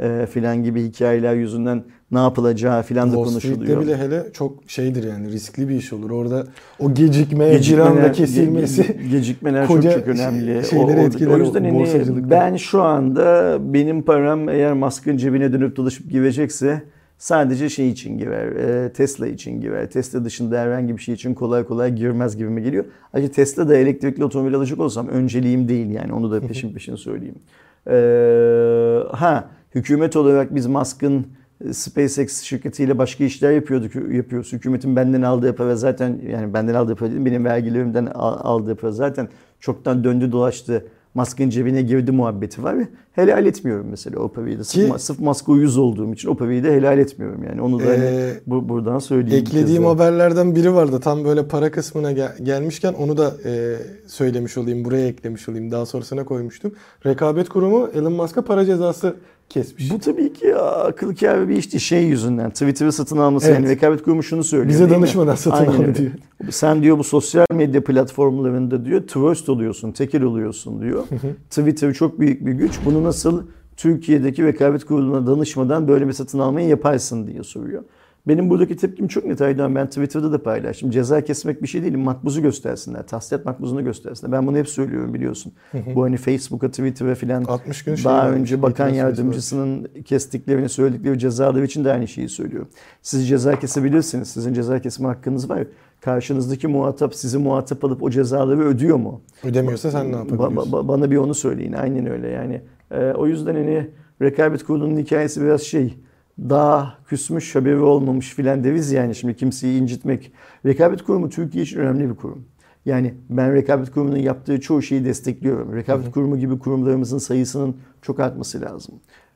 e, filan gibi hikayeler yüzünden ne yapılacağı filan da konuşuluyor. Bile hele çok şeydir yani riskli bir iş olur. Orada o gecikme, bir anda Gecikmeler- kesilmesi. ge- gecikmeler çok çok önemli. şeyleri o, etkiler o yüzden hani ben şu anda benim param eğer Musk'ın cebine dönüp dolaşıp girecekse sadece şey için girer. e, Tesla için girer. Tesla dışında herhangi bir şey için kolay kolay girmez gibime geliyor. Ayrıca Tesla da elektrikli otomobil alacak olsam önceliğim değil yani onu da peşin peşin söyleyeyim. Ee, ha hükümet olarak biz Musk'ın e, SpaceX şirketiyle başka işler yapıyorduk, yapıyoruz. Hükümetin benden aldığı para zaten yani benden aldığı para değil, benim vergilerimden al- aldığı para zaten çoktan döndü dolaştı. Musk'ın cebine girdi muhabbeti var. Helal etmiyorum mesela o parayı da. Sırf, Ki- sırf Musk'a uyuz olduğum için o parayı da helal etmiyorum yani. Onu da hani Ee, bu, buradan söyleyeyim. Eklediğim haberlerden biri vardı. Tam böyle para kısmına gel- gelmişken onu da e, söylemiş olayım. Buraya eklemiş olayım. Daha sonrasına koymuştum. Rekabet Kurumu Elon Musk'a para cezası kesmiş. Bu tabii ki ya, akıl kârı bir işti şey yüzünden. Twitter'ı satın alması. Evet. Yani rekabet kurumu şunu söylüyor. Bize mi? danışmadan satın aldı diyor. Sen diyor bu sosyal medya platformlarında diyor trust oluyorsun, tekel oluyorsun diyor. Twitter çok büyük bir güç. Bunu nasıl Türkiye'deki rekabet kuruluna danışmadan böyle bir satın almayı yaparsın diye soruyor. Benim buradaki tepkim çok net Aydan. Ben Twitter'da da paylaştım. Ceza kesmek bir şey değil. Makbuzu göstersinler. Tahsilat makbuzunu göstersinler. Ben bunu hep söylüyorum biliyorsun. Bu hani Facebook'a, Twitter'a filan 60 gün şey daha varmış, önce bakan yardımcısının kestiklerini söyledikleri cezalar için de aynı şeyi söylüyor. Siz ceza kesebilirsiniz. Sizin ceza kesme hakkınız var. Karşınızdaki muhatap sizi muhatap alıp o cezaları ödüyor mu? Ödemiyorsa sen ne Ba- yapabiliyorsun? ba- bana bir onu söyleyin. Aynen öyle yani. Ee, o yüzden hani rekabet kurulunun hikayesi biraz şey daha küsmüş haberi olmamış filan deriz yani şimdi kimseyi incitmek. Rekabet kurumu Türkiye için önemli bir kurum. Yani ben rekabet kurumunun yaptığı çoğu şeyi destekliyorum. Rekabet kurumu gibi kurumlarımızın sayısının çok artması lazım.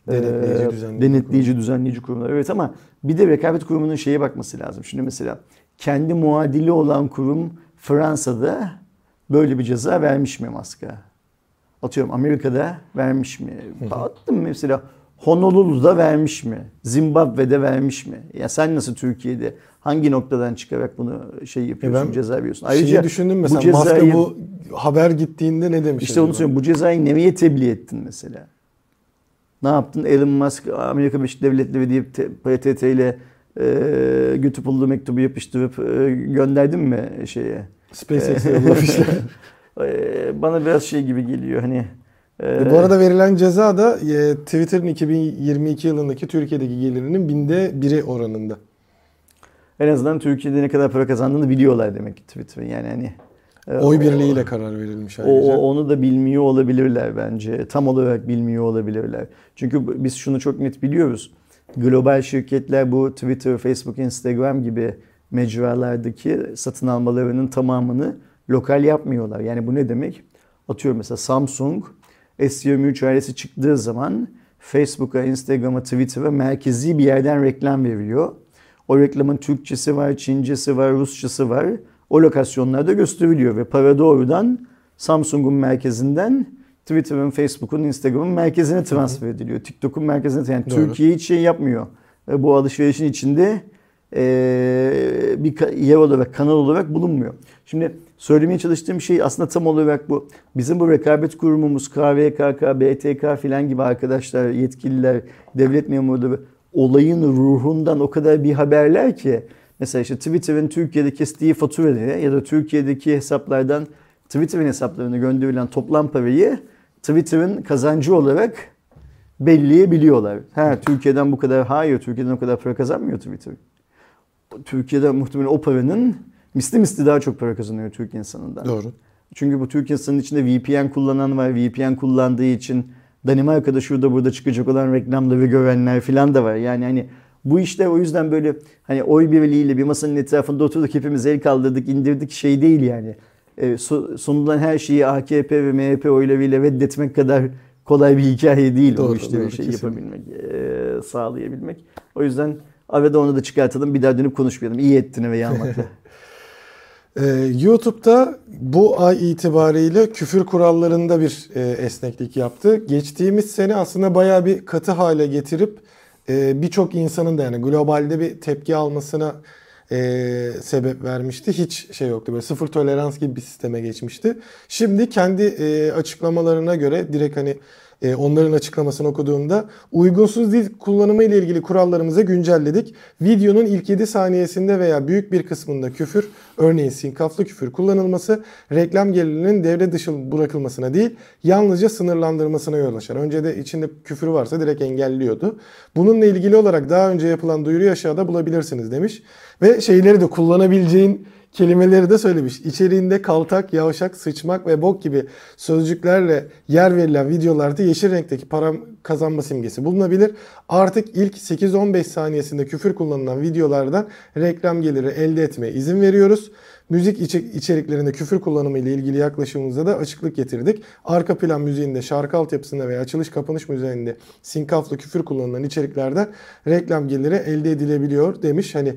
Denetleyici, Ee, düzenleyici denetleyici, düzenleyici kurumlar. Evet ama bir de rekabet kurumunun şeye bakması lazım. Şimdi mesela kendi muadili olan kurum Fransa'da böyle bir ceza vermiş mi Musk'a? Atıyorum Amerika'da vermiş mi? Attım mesela Honolulu'da vermiş mi? Zimbabwe'de vermiş mi? Ya sen nasıl Türkiye'de hangi noktadan çıkarak bunu şey yapıyorsun, E ben ceza veriyorsun? Şeyi düşündüm mesela bu cezayı, bu haber gittiğinde ne demiş işte onu söylüyorum. Bu cezayı nereye tebliğ ettin mesela? Ne yaptın? Elon Musk Amerika Birleşik Devletleri deyip PTT ile e, götü pullu mektubu yapıştırıp e, gönderdin mi şeye? SpaceX'e yollamışlar. E, bana biraz şey gibi geliyor hani. E, E, Bu arada verilen ceza da e, Twitter'ın 2022 yılındaki Türkiye'deki gelirinin binde biri oranında. en azından Türkiye'de ne kadar para kazandığını biliyorlar demek ki Twitter'ın yani hani. e, Oy o- birliğiyle karar verilmiş O, ayrıca. o- onu da bilmiyor olabilirler bence. Tam olarak bilmiyor olabilirler. Çünkü biz şunu çok net biliyoruz. global şirketler bu Twitter, Facebook, Instagram gibi mecralardaki satın almalarının tamamını lokal yapmıyorlar. Yani bu ne demek? Atıyorum mesela Samsung S23 ailesi çıktığı zaman Facebook'a, Instagram'a, Twitter'a merkezi bir yerden reklam veriyor. O reklamın Türkçesi var, Çincesi var, Rusçası var. O lokasyonlarda gösteriliyor ve para doğrudan Samsung'un merkezinden Twitter'ın, Facebook'un, Instagram'ın merkezine transfer ediliyor. TikTok'un merkezine yani. Türkiye hiç şey yapmıyor. Bu alışverişin içinde bir yer olarak, kanal olarak bulunmuyor. Şimdi söylemeye çalıştığım şey aslında tam olarak bu. Bizim bu rekabet kurumumuz KVKK, BTK filan gibi arkadaşlar, yetkililer, devlet memurları olayın ruhundan o kadar bir haberler ki mesela işte Twitter'ın Türkiye'de kestiği faturayı ya da Türkiye'deki hesaplardan Twitter'ın hesaplarına gönderilen toplam parayı Twitter'ın kazancı olarak belleyebiliyorlar. Ha Türkiye'den bu kadar hayır Türkiye'den o kadar para kazanmıyor Twitter. Türkiye'de muhtemelen o paranın misli misli daha çok para kazanıyor Türk insanından. Doğru. Çünkü bu Türk insanın içinde VPN kullanan var. VPN kullandığı için Danimarka'da şurada burada çıkacak olan reklamları görenler falan da var. Yani hani bu işler o yüzden böyle hani oy birliğiyle bir masanın etrafında oturduk hepimiz el kaldırdık indirdik şey değil yani. E, sunulan her şeyi AKP ve MHP oylarıyla reddetmek kadar kolay bir hikaye değil doğru, bu işte doğru, bir şey kesinlikle. yapabilmek, e, sağlayabilmek. O yüzden arada onu da çıkartalım bir daha dönüp konuşmayalım. İyi ettin ve yanmakla. Ee, YouTube'da bu ay itibariyle küfür kurallarında bir e, esneklik yaptı. Geçtiğimiz sene aslında baya bir katı hale getirip e, birçok insanın da yani globalde bir tepki almasına e, sebep vermişti. Hiç şey yoktu böyle sıfır tolerans gibi bir sisteme geçmişti. Şimdi kendi açıklamalarına göre direkt hani e, onların açıklamasını okuduğumda uygunsuz dil kullanımı ile ilgili kurallarımızı güncelledik. Videonun ilk 7 saniyesinde veya büyük bir kısmında küfür, örneğin sinkaflı küfür kullanılması reklam gelirinin devre dışı bırakılmasına değil, yalnızca sınırlandırmasına yol açar. Önce de içinde küfür varsa direkt engelliyordu. Bununla ilgili olarak daha önce yapılan duyuruyu aşağıda bulabilirsiniz demiş. Ve şeyleri de kullanabileceğin kelimeleri de söylemiş. İçeriğinde kaltak, yavşak, sıçmak ve bok gibi sözcüklerle yer verilen videolarda yeşil renkteki para kazanma simgesi bulunabilir. Artık ilk 8-15 saniyesinde küfür kullanılan videolardan reklam geliri elde etmeye izin veriyoruz. Müzik içeriklerinde küfür kullanımı ile ilgili yaklaşımımıza da açıklık getirdik. Arka plan müziğinde, şarkı altyapısında veya açılış kapanış müziğinde sinkaflı küfür kullanılan içeriklerden reklam geliri elde edilebiliyor demiş. Hani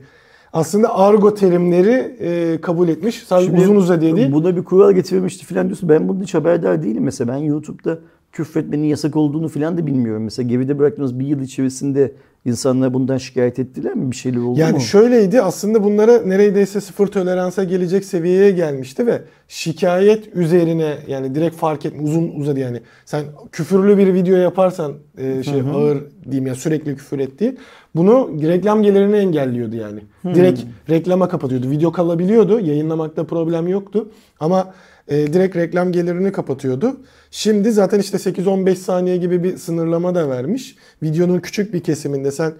aslında argo terimleri e, kabul etmiş. Sadece Şimdi, uzun uzadıya değil. Buna bir kural getirilmişti falan diyorsun. Ben bunun hiç haberdar değilim. Mesela ben YouTube'da küfretmenin yasak olduğunu falan da bilmiyorum. Mesela geride bıraktığımız bir yıl içerisinde insanlar bundan şikayet ettiler mi? Bir şeyler oldu yani mu? Yani şöyleydi aslında bunlara neredeyse sıfır toleransa gelecek seviyeye gelmişti ve şikayet üzerine yani direkt fark etme uzun uzadı yani. Sen küfürlü bir video yaparsan e, şey hı hı. ağır diyeyim ya sürekli küfür ettiği bunu reklam gelirini engelliyordu yani. Hmm. Direkt reklama kapatıyordu. Video kalabiliyordu. Yayınlamakta problem yoktu. Ama e, direkt reklam gelirini kapatıyordu. Şimdi zaten işte 8-15 saniye gibi bir sınırlama da vermiş. Videonun küçük bir kesiminde sen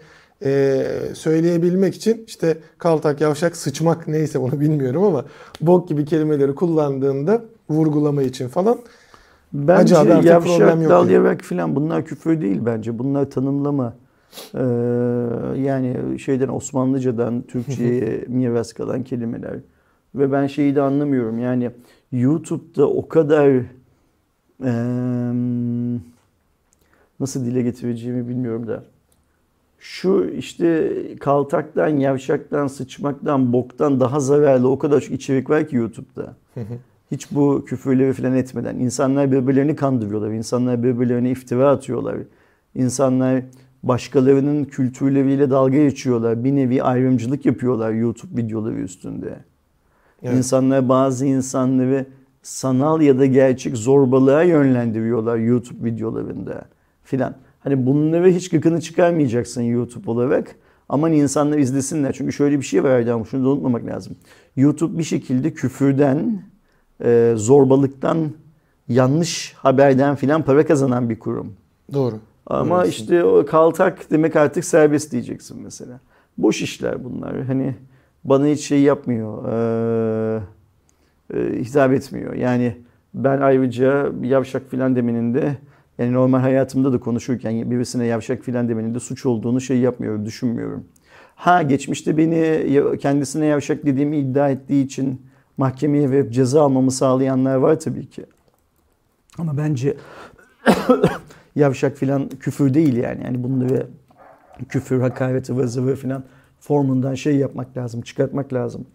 e, söyleyebilmek için işte kaltak, yavşak, sıçmak neyse bunu bilmiyorum ama bok gibi kelimeleri kullandığında vurgulama için falan Bence yavşak, dal yarak falan bunlar küfür değil bence. Bunlar tanımlama. Ee, yani şeyden Osmanlıcadan Türkçe'ye miras kalan kelimeler. Ve ben şeyi de anlamıyorum yani YouTube'da o kadar e, nasıl dile getireceğimi bilmiyorum da şu işte kaltaktan, yavşaktan, sıçmaktan, boktan daha zararlı o kadar çok içerik var ki YouTube'da. Hiç bu küfürleri falan etmeden. insanlar birbirlerini kandırıyorlar. insanlar birbirlerine iftira atıyorlar. İnsanlar başkalarının kültürleriyle dalga geçiyorlar. Bir nevi ayrımcılık yapıyorlar YouTube videoları üstünde. Evet. İnsanlar bazı insanları sanal ya da gerçek zorbalığa yönlendiriyorlar YouTube videolarında filan. Hani bunları hiç gıkını çıkarmayacaksın YouTube olarak. Aman insanlar izlesinler. Çünkü şöyle bir şey var Erdem, şunu da unutmamak lazım. YouTube bir şekilde küfürden, e, zorbalıktan, yanlış haberden filan para kazanan bir kurum. Doğru. Ama Öyleysin. işte o kaltak demek artık serbest diyeceksin mesela. Boş işler bunlar. Hani bana hiç şey yapmıyor. Ee, e, hitap etmiyor. Yani ben ayrıca yavşak filan demenin de Yani normal hayatımda da konuşurken birisine yavşak filan demenin de suç olduğunu şey yapmıyorum, düşünmüyorum. Ha geçmişte beni kendisine yavşak dediğimi iddia ettiği için mahkemeye verip ceza almamı sağlayanlar var tabii ki. Ama bence yavşak filan küfür değil yani. Yani bunları küfür, hakaret, ıvır filan formundan şey yapmak lazım, çıkartmak lazım.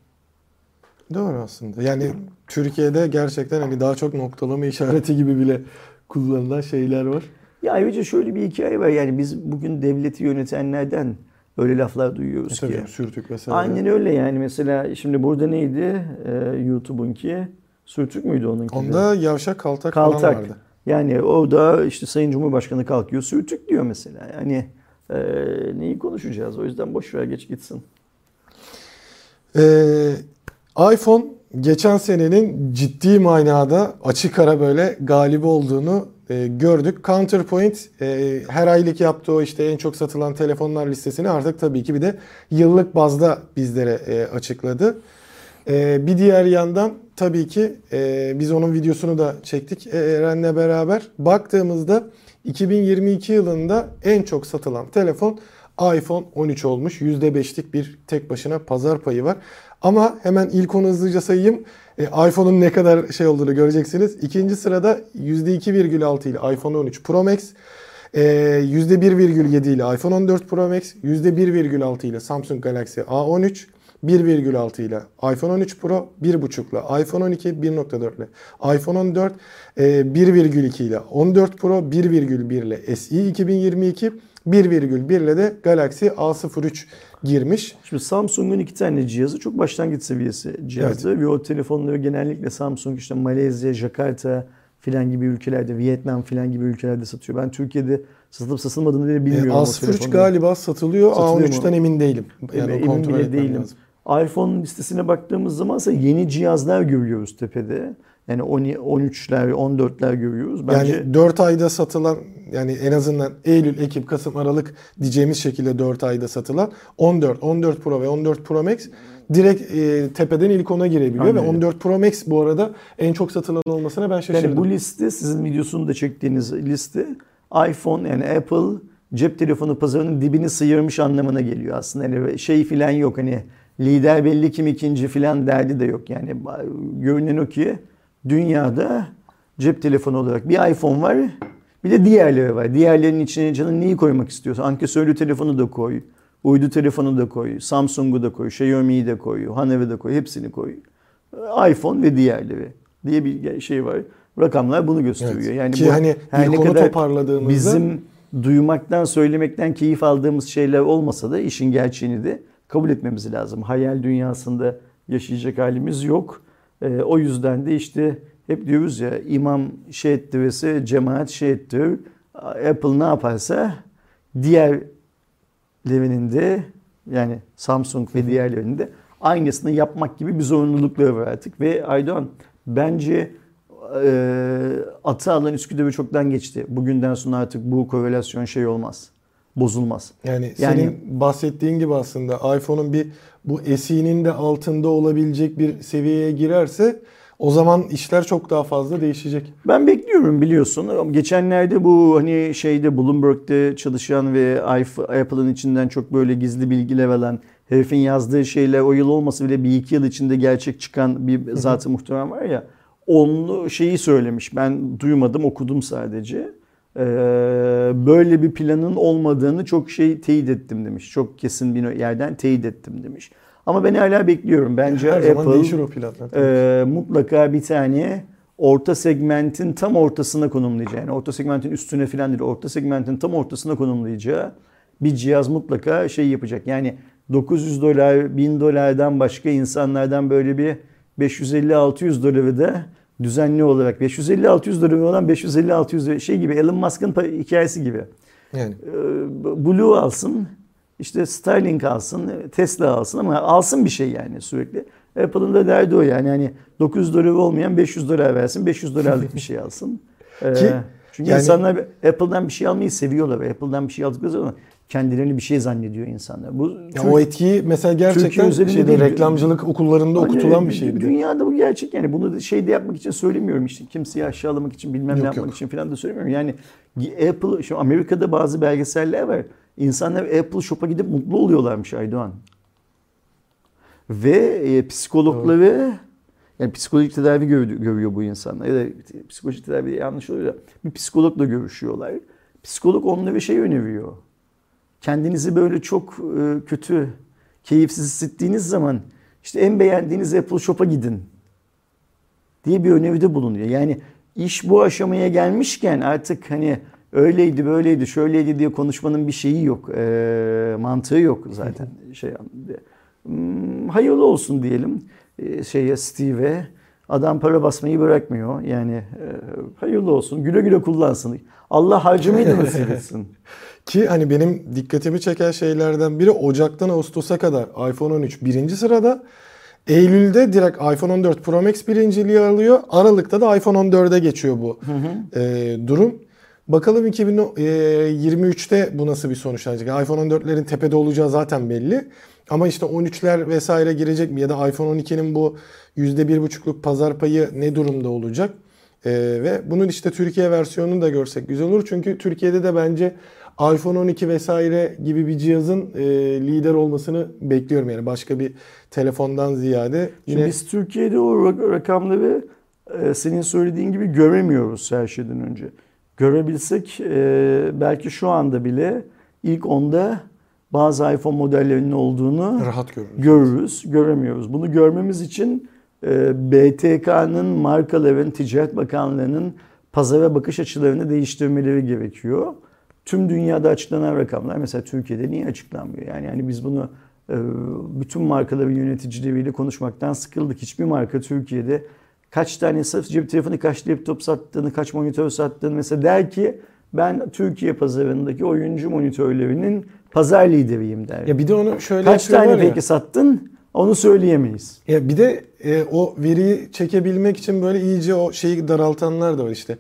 Doğru aslında. Yani Türkiye'de gerçekten hani daha çok noktalama işareti gibi bile kullanılan şeyler var. Ya ayrıca şöyle bir hikaye var. Yani biz bugün devleti yönetenlerden öyle laflar duyuyoruz e, tabii, ki. Sürtük vesaire. Aynen öyle yani. Mesela şimdi burada neydi? Ee, YouTube'unki. Sürtük müydü onunki? Onda yavşak kaltak, kaltak falan vardı. Yani orada işte Sayın Cumhurbaşkanı kalkıyor sürtük diyor mesela. Yani e, neyi konuşacağız? O yüzden boş ver geç gitsin. Ee, iPhone geçen senenin ciddi manada açık ara böyle galibi olduğunu e, gördük. Counterpoint e, her aylık yaptığı işte en çok satılan telefonlar listesini artık tabii ki bir de yıllık bazda bizlere e, açıkladı. E, bir diğer yandan tabii ki e, biz onun videosunu da çektik e, Eren'le beraber. Baktığımızda 2022 yılında en çok satılan telefon iPhone 13 olmuş. %5'lik bir tek başına pazar payı var. Ama hemen ilk onu hızlıca sayayım. E, iPhone'un ne kadar şey olduğunu göreceksiniz. İkinci sırada %2,6 ile iPhone 13 Pro Max. E, %1,7 ile iPhone 14 Pro Max. %1,6 ile Samsung Galaxy A13. 1,6 ile iPhone 13 Pro, 1,5 ile iPhone 12, 1.4 ile iPhone 14, 1,2 ile 14 Pro, 1,1 ile SE 2022, 1,1 ile de Galaxy A03 girmiş. Şimdi Samsung'un iki tane cihazı çok başlangıç seviyesi cihazı evet. ve o telefonları genellikle Samsung işte Malezya, Jakarta filan gibi ülkelerde, Vietnam filan gibi ülkelerde satıyor. Ben Türkiye'de satılıp satılmadığını bile bilmiyorum. E, A03 galiba satılıyor. satılıyor A13'ten emin değilim. Yani emin bile değilim. Lazım iPhone listesine baktığımız zaman ise yeni cihazlar görüyoruz tepede. Yani 13'ler, 14'ler görüyoruz. Bence... Yani 4 ayda satılan yani en azından Eylül, Ekim, Kasım, Aralık diyeceğimiz şekilde 4 ayda satılan 14, 14 Pro ve 14 Pro Max direkt e, tepeden ilk ona girebiliyor Aynen. ve 14 Pro Max bu arada en çok satılan olmasına ben şaşırdım. Yani bu liste sizin videosunu da çektiğiniz liste iPhone yani Apple cep telefonu pazarının dibini sıyırmış anlamına geliyor aslında. Yani şey filan yok hani lider belli kim ikinci filan derdi de yok. Yani görünen o ki dünyada cep telefonu olarak bir iPhone var bir de diğerleri var. Diğerlerinin içine canın neyi koymak istiyorsa ankesörlü telefonu da koy, uydu telefonu da koy, Samsung'u da koy, Xiaomi'yi de koy, Honeyw'i de koy, hepsini koy. iPhone ve diğerleri diye bir şey var. Rakamlar bunu gösteriyor. Evet. Yani Ki bu, hani her ne kadar toparladığımızda bizim duymaktan, söylemekten keyif aldığımız şeyler olmasa da işin gerçeğini de kabul etmemiz lazım. Hayal dünyasında yaşayacak halimiz yok. E, o yüzden de işte hep diyoruz ya imam şey ettirirse cemaat şey ettirir. Apple ne yaparsa diğerlerinin de yani Samsung ve diğerlerinin de aynısını yapmak gibi bir zorunlulukları var artık. Ve Aydoğan bence e, atı alan Üsküdar'ı çoktan geçti. Bugünden sonra artık bu korelasyon şey olmaz bozulmaz. Yani, yani senin bahsettiğin gibi aslında iPhone'un bir bu SE'nin de altında olabilecek bir seviyeye girerse o zaman işler çok daha fazla değişecek. Ben bekliyorum biliyorsun. Geçenlerde bu hani şeyde Bloomberg'de çalışan ve Apple'ın içinden çok böyle gizli bilgiler alan herifin yazdığı şeyler o yıl olmasa bile bir iki yıl içinde gerçek çıkan bir zatı muhtemelen var ya. Onun şeyi söylemiş. Ben duymadım okudum sadece. Ee, böyle bir planın olmadığını çok şey teyit ettim demiş. Çok kesin bir yerden teyit ettim demiş. Ama ben hala bekliyorum. Bence Her Apple değişir o planlar. E, mutlaka bir tane orta segmentin tam ortasına konumlayacağı, yani orta segmentin üstüne falan değil, orta segmentin tam ortasına konumlayacağı bir cihaz mutlaka şey yapacak. Yani 900 dolar, 1000 dolardan başka insanlardan böyle bir 550-600 doları da düzenli olarak 550-600 doları olan 550-600 şey gibi Elon Musk'ın hikayesi gibi. Yani. Ee, Blue alsın, işte Starlink alsın, Tesla alsın ama alsın bir şey yani sürekli. Apple'ın da derdi o yani. yani 900 dolar olmayan 500 dolar versin, 500 dolarlık bir şey alsın. Ee, Ki, çünkü yani, insanlar Apple'dan bir şey almayı seviyorlar ve Apple'dan bir şey aldıkları zaman kendilerini bir şey zannediyor insanlar. Bu Ya Türk- o etkiyi mesela gerçekten şeyde değil. reklamcılık okullarında Hani okutulan bir şey bir. Dünyada bu gerçek yani bunu şey de yapmak için söylemiyorum işte kimseyi aşağılamak için bilmem Yok, ne yapmak yok. için falan da söylemiyorum. Yani Apple şu Amerika'da bazı belgeseller var. İnsanlar Apple Shop'a gidip mutlu oluyorlarmış Aydoğan. Ve e, psikologları yani psikolojik tedavi gör- görüyor bu insanlar. Ya da psikolojik tedavi yanlış oluyor. Bir psikologla görüşüyorlar. Psikolog onlara şey öneriyor. Kendinizi böyle çok e, kötü, keyifsiz hissettiğiniz zaman işte en beğendiğiniz Apple Shop'a gidin diye bir öneride bulunuyor. Yani iş bu aşamaya gelmişken artık hani öyleydi böyleydi şöyleydi diye konuşmanın bir şeyi yok. E, mantığı yok zaten. şey Hmm, hayırlı olsun diyelim e, şeye Steve'e. Adam para basmayı bırakmıyor. Yani e, hayırlı olsun. Güle güle kullansın. Allah harcamayı da nasip etsin. Ki hani benim dikkatimi çeken şeylerden biri Ocak'tan Ağustos'a kadar iPhone 13 birinci sırada. Eylül'de direkt iPhone 14 Pro Max birinciliği alıyor. Aralık'ta da iPhone 14'e geçiyor bu e, durum. Bakalım 2023'te bu nasıl bir sonuçlanacak? iPhone 14'lerin tepede olacağı zaten belli. Ama işte 13'ler vesaire girecek mi? Ya da iPhone 12'nin bu %1,5'luk pazar payı ne durumda olacak? Ee, ve bunun işte Türkiye versiyonunu da görsek güzel olur. Çünkü Türkiye'de de bence iPhone 12 vesaire gibi bir cihazın e, lider olmasını bekliyorum. Yani başka bir telefondan ziyade. Şimdi Yine biz Türkiye'de o rak- rakamları e, senin söylediğin gibi göremiyoruz her şeyden önce. Görebilsek e, belki şu anda bile ilk onda bazı iPhone modellerinin olduğunu rahat görürüz. görürüz, göremiyoruz. Bunu görmemiz için e, BTK'nın, markaların, Ticaret Bakanlığı'nın pazara bakış açılarını değiştirmeleri gerekiyor. Tüm dünyada açıklanan rakamlar mesela Türkiye'de niye açıklanmıyor? Yani yani biz bunu e, bütün markaların yöneticileriyle konuşmaktan sıkıldık. Hiçbir marka Türkiye'de kaç tane sırf cep telefonu, kaç laptop sattığını, kaç monitör sattığını mesela der ki ben Türkiye pazarındaki oyuncu monitörlerinin pazar lideriyim der. Ya bir de onu şöyle Kaç tane ya. peki sattın? Onu söyleyemeyiz. Ya bir de e, o veriyi çekebilmek için böyle iyice o şeyi daraltanlar da var işte.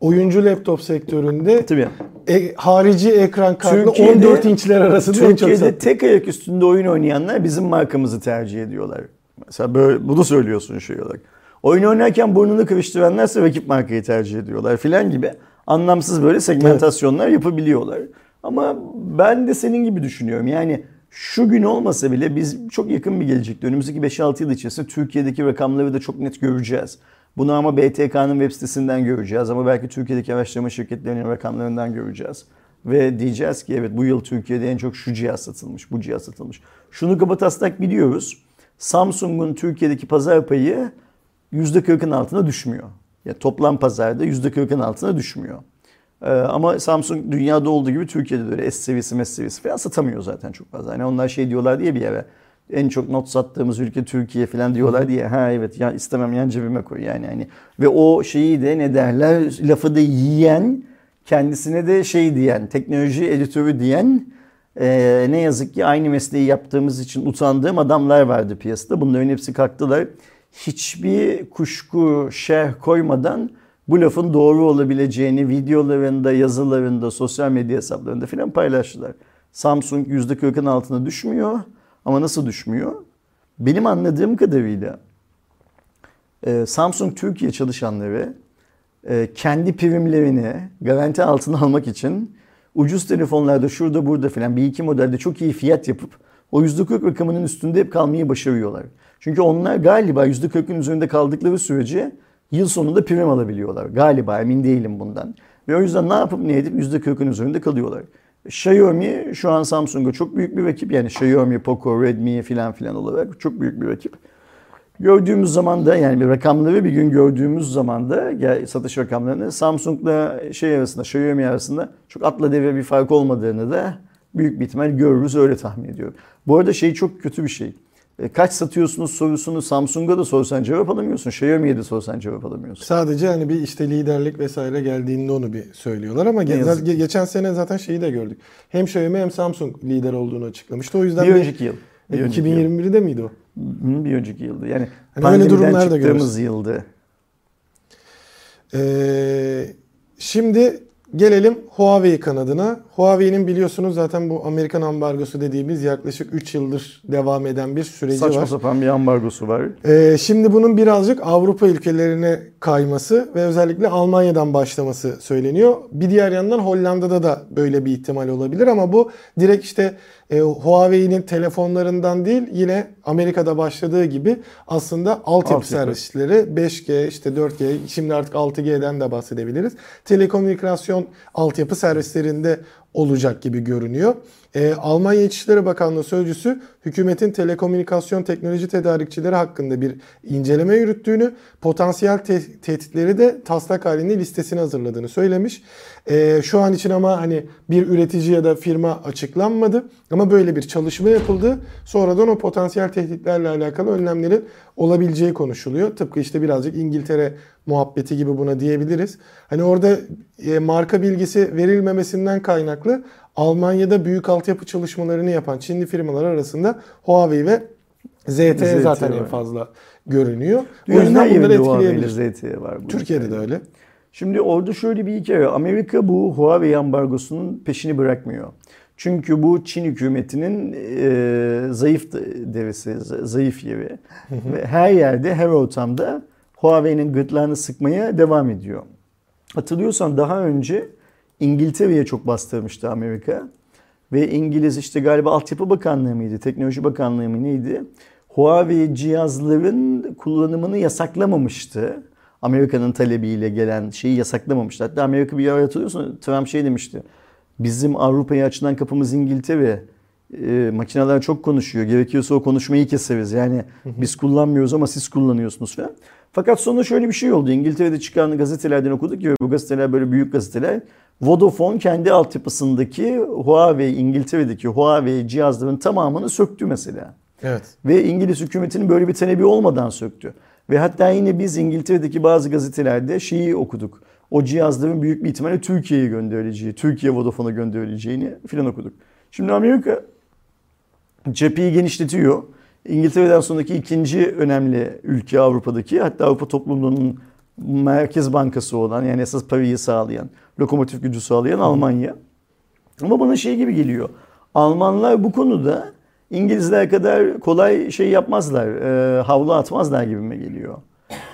Oyuncu laptop sektöründe Tabii. e, harici ekran kartlı Türkiye'de- 14 inçler arasında en çok Türkiye'de sattı. tek ayak üstünde oyun oynayanlar bizim markamızı tercih ediyorlar. Mesela böyle bunu söylüyorsun şey olarak. Oyun oynarken burnunu kıvıştıranlarsa rakip markayı tercih ediyorlar filan gibi anlamsız böyle segmentasyonlar yapabiliyorlar. Ama ben de senin gibi düşünüyorum. Yani şu gün olmasa bile biz çok yakın bir gelecekte önümüzdeki 5-6 yıl içerisinde Türkiye'deki rakamları da çok net göreceğiz. Bunu ama BTK'nın web sitesinden göreceğiz ama belki Türkiye'deki araştırma şirketlerinin rakamlarından göreceğiz. Ve diyeceğiz ki evet bu yıl Türkiye'de en çok şu cihaz satılmış, bu cihaz satılmış. Şunu kabataslak biliyoruz. Samsung'un Türkiye'deki pazar payı %40'ın altına düşmüyor. Ya toplam pazarda %40'ın altına düşmüyor. Ee, ama Samsung dünyada olduğu gibi Türkiye'de de öyle S seviyesi, M seviyesi falan satamıyor zaten çok fazla. Hani onlar şey diyorlar diye bir yere en çok not sattığımız ülke Türkiye falan diyorlar diye. Ha evet ya istemem yan cebime koy yani hani. Ve o şeyi de ne derler lafı da yiyen kendisine de şey diyen teknoloji editörü diyen e, ne yazık ki aynı mesleği yaptığımız için utandığım adamlar vardı piyasada. Bunların hepsi kalktılar. Hiçbir kuşku, şerh koymadan bu lafın doğru olabileceğini videolarında, yazılarında, sosyal medya hesaplarında filan paylaştılar. Samsung %40'ın altına düşmüyor. Ama nasıl düşmüyor? Benim anladığım kadarıyla e, Samsung Türkiye çalışanları e, kendi primlerini garanti altına almak için ucuz telefonlarda şurada burada filan bir iki modelde çok iyi fiyat yapıp o %40 rakamının üstünde hep kalmayı başarıyorlar. Çünkü onlar galiba %40'ın üzerinde kaldıkları sürece yıl sonunda prim alabiliyorlar. Galiba emin değilim bundan. Ve o yüzden ne yapıp ne edip %40'ın üzerinde kalıyorlar. Xiaomi şu an Samsung'a çok büyük bir rakip. Yani Xiaomi, Poco, Redmi filan filan olarak çok büyük bir rakip. Gördüğümüz zaman da yani bir rakamları bir gün gördüğümüz zaman da satış rakamlarını Samsung'la şey arasında, Xiaomi arasında çok atla deve bir fark olmadığını da büyük bir ihtimal görürüz öyle tahmin ediyorum. Bu arada şey çok kötü bir şey. E, Kaç satıyorsunuz sorusunu Samsung'a da sorsan cevap alamıyorsun. Xiaomi'ye de sorsan cevap alamıyorsun. Sadece hani bir işte liderlik vesaire geldiğinde onu bir söylüyorlar ama ge- geçen sene zaten şeyi de gördük. Hem Xiaomi hem Samsung lider olduğunu açıklamıştı. O yüzden Bir bir- önceki yıl. Bir E, önceki yıl. 2021'de miydi o? Bir önceki yıldı. Yani Hani pandemiden durumlar da çıktığımız görürüz. yıldı. Ee, şimdi Gelelim Huawei kanadına. Huawei'nin biliyorsunuz zaten bu Amerikan ambargosu dediğimiz yaklaşık 3 yıldır devam eden bir süreci Saçma var. sapan bir ambargosu var. Ee, şimdi bunun birazcık Avrupa ülkelerine kayması ve özellikle Almanya'dan başlaması söyleniyor. Bir diğer yandan Hollanda'da da böyle bir ihtimal olabilir ama bu direkt işte e, Huawei'nin telefonlarından değil yine Amerika'da başladığı gibi aslında altyapı Altyapı. servisleri 5G işte 4G şimdi artık 6G'den de bahsedebiliriz. Telekomünikasyon altyapı servislerinde olacak gibi görünüyor. Ee, Almanya İçişleri Bakanlığı Sözcüsü hükümetin telekomünikasyon teknoloji tedarikçileri hakkında bir inceleme yürüttüğünü, potansiyel te- tehditleri de taslak halinde listesini hazırladığını söylemiş. Ee, şu an için ama hani bir üretici ya da firma açıklanmadı ama böyle bir çalışma yapıldı. Sonradan o potansiyel tehditlerle alakalı önlemlerin olabileceği konuşuluyor. Tıpkı işte birazcık İngiltere muhabbeti gibi buna diyebiliriz. Hani orada e, marka bilgisi verilmemesinden kaynaklı Almanya'da büyük altyapı çalışmalarını yapan Çinli firmalar arasında Huawei ve ZTE, ZTE zaten var. en fazla görünüyor. o Dünyanın her yüzden bunları etkileyebilir. ZTE var. Türkiye'de de ülkede. öyle. Şimdi orada şöyle bir hikaye var. Amerika bu Huawei ambargosunun peşini bırakmıyor. Çünkü bu Çin hükümetinin e, zayıf devesi, zayıf yeri. Ve her yerde, her ortamda Huawei'nin gırtlağını sıkmaya devam ediyor. Hatırlıyorsan daha önce İngiltere'ye çok bastırmıştı Amerika. Ve İngiliz işte galiba Altyapı Bakanlığı mıydı, Teknoloji Bakanlığı mı neydi? Huawei cihazların kullanımını yasaklamamıştı. Amerika'nın talebiyle gelen şeyi yasaklamamıştı. Hatta Amerika bir ara hatırlıyorsun Trump şey demişti. Bizim Avrupa'ya açılan kapımız İngiltere. E, makineler çok konuşuyor. Gerekiyorsa o konuşmayı keseriz. Yani biz kullanmıyoruz ama siz kullanıyorsunuz falan. Fakat sonra şöyle bir şey oldu. İngiltere'de çıkan gazetelerden okuduk ki bu gazeteler böyle büyük gazeteler. Vodafone kendi altyapısındaki Huawei, İngiltere'deki Huawei cihazların tamamını söktü mesela. Evet. Ve İngiliz hükümetinin böyle bir talebi olmadan söktü. Ve hatta yine biz İngiltere'deki bazı gazetelerde şeyi okuduk. O cihazların büyük bir ihtimalle Türkiye'ye gönderileceği, Türkiye Vodafone'a gönderileceğini filan okuduk. Şimdi Amerika cepheyi genişletiyor. İngiltere'den sonraki ikinci önemli ülke Avrupa'daki hatta Avrupa topluluğunun merkez bankası olan yani esas parayı sağlayan, lokomotif gücü sağlayan Almanya. Ama bana şey gibi geliyor. Almanlar bu konuda İngilizler kadar kolay şey yapmazlar, e, havlu atmazlar gibime geliyor.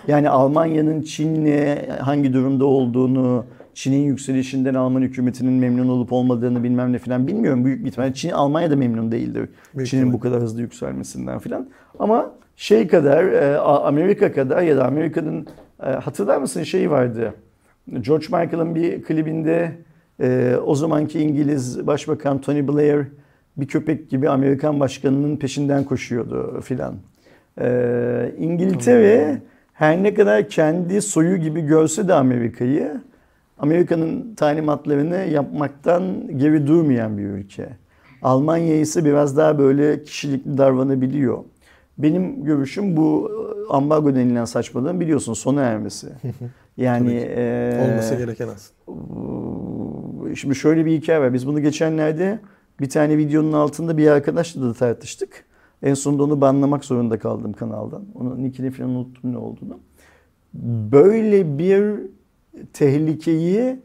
Yani Almanya'nın Çin'le hangi durumda olduğunu, Çin'in yükselişinden Alman hükümetinin memnun olup olmadığını bilmem ne falan bilmiyorum. Büyük bir ihtimalle Çin, Almanya da memnun değildir. Büyük Çin'in bu kadar hızlı yükselmesinden falan. Ama şey kadar, e, Amerika kadar ya da Amerika'nın e, hatırlar mısın şey vardı. George Michael'ın bir klibinde e, o zamanki İngiliz Başbakan Tony Blair bir köpek gibi Amerikan başkanının peşinden koşuyordu filan. İngiltere her ne kadar kendi soyu gibi görse de Amerika'yı Amerika'nın talimatlarını yapmaktan geri durmayan bir ülke. Almanya ise biraz daha böyle kişilikli davranabiliyor. Benim görüşüm bu e, ambargo denilen saçmalığın biliyorsun sona ermesi. Yani e, Olması gereken aslında. Şimdi şöyle bir hikaye var. Biz bunu geçenlerde bir tane videonun altında bir arkadaşla da tartıştık. En sonunda onu banlamak zorunda kaldım kanaldan. Onun nickini falan unuttum ne olduğunu. Böyle bir tehlikeyi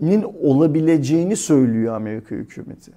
nin olabileceğini söylüyor Amerika hükümeti.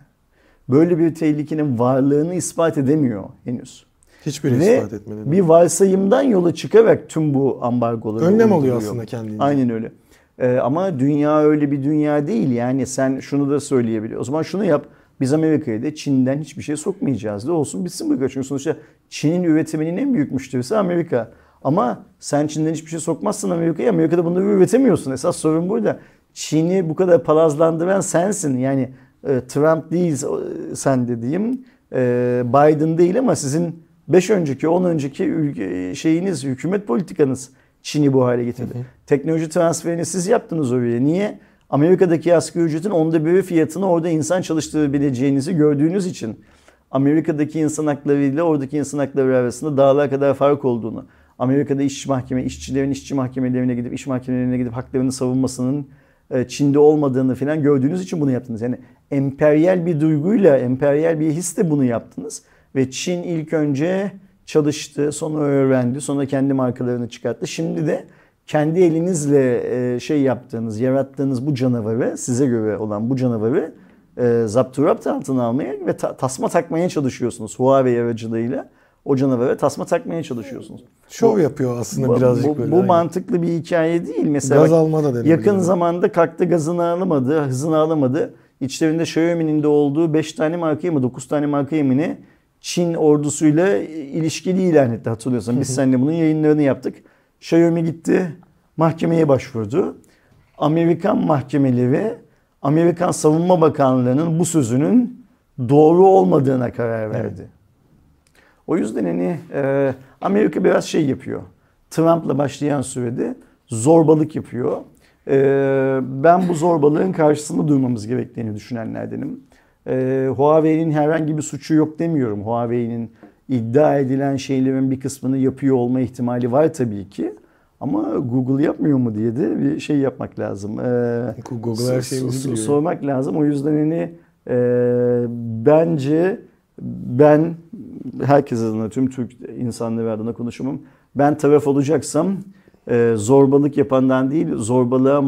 Böyle bir tehlikenin varlığını ispat edemiyor henüz. Hiçbiri Ve ispat etmedi. bir varsayımdan yola çıkarak tüm bu ambargoları Önlem alıyor aslında kendince. Aynen öyle. Ee, ama dünya öyle bir dünya değil. Yani sen şunu da söyleyebiliyor. O zaman şunu yap. Biz Amerika'ya da Çin'den hiçbir şey sokmayacağız da olsun bitsin bu Çünkü sonuçta Çin'in üretiminin en büyük müşterisi Amerika. Ama sen Çin'den hiçbir şey sokmazsın Amerika'ya. Amerika'da bunları üretemiyorsun. Esas sorun burada. Çin'i bu kadar palazlandıran sensin. Yani e, Trump değil e, sen dediğim. E, Biden değil ama sizin 5 önceki 10 önceki ülke, şeyiniz hükümet politikanız Çin'i bu hale getirdi. Teknoloji transferini siz yaptınız oraya. Niye? Amerika'daki asgari ücretin onda biri fiyatını orada insan çalıştırabileceğinizi gördüğünüz için. Amerika'daki insan hakları ile oradaki insan hakları arasında dağlar kadar fark olduğunu. Amerika'da iş mahkeme, işçilerin işçi mahkemelerine gidip iş mahkemelerine gidip haklarını savunmasının e, Çin'de olmadığını falan gördüğünüz için bunu yaptınız. Yani emperyal bir duyguyla, emperyal bir hisle bunu yaptınız. Ve Çin ilk önce çalıştı, sonra öğrendi, sonra kendi markalarını çıkarttı. Şimdi de kendi elinizle e, şey yaptığınız, yarattığınız bu canavarı, size göre olan bu canavarı e, zapturapt altına almaya ve ta- tasma takmaya çalışıyorsunuz Huawei aracılığıyla. O canavara tasma takmaya çalışıyorsunuz. Şov yapıyor aslında Bu, birazcık bu, böyle. bu mantıklı bir hikaye değil. Mesela Gaz bak, alma da yakın zamanda kalktı gazını alamadı, hızını alamadı. İçlerinde Xiaomi'nin de olduğu 5 tane markayı mı 9 tane markayı mı ne Çin ordusuyla ilişkili ilan etti hatırlıyorsan. Biz seninle bunun yayınlarını yaptık. Xiaomi gitti mahkemeye başvurdu. Amerikan mahkemeleri Amerikan Savunma Bakanlığı'nın bu sözünün doğru olmadığına karar verdi. O yüzden hani e, Amerika biraz şey yapıyor. Trump'la başlayan sürede zorbalık yapıyor. E, ben bu zorbalığın karşısında durmamız gerektiğini düşünenlerdenim. E, Huawei'nin herhangi bir suçu yok demiyorum. Huawei'nin iddia edilen şeylerin bir kısmını yapıyor olma ihtimali var tabii ki. Ama Google yapmıyor mu diye de bir şey yapmak lazım. E, Google her so- biliyor. Sormak lazım. O yüzden hani e, bence ben herkes adına, tüm Türk insanları adına konuşumum. Ben taraf olacaksam e, zorbalık yapandan değil, zorbalığa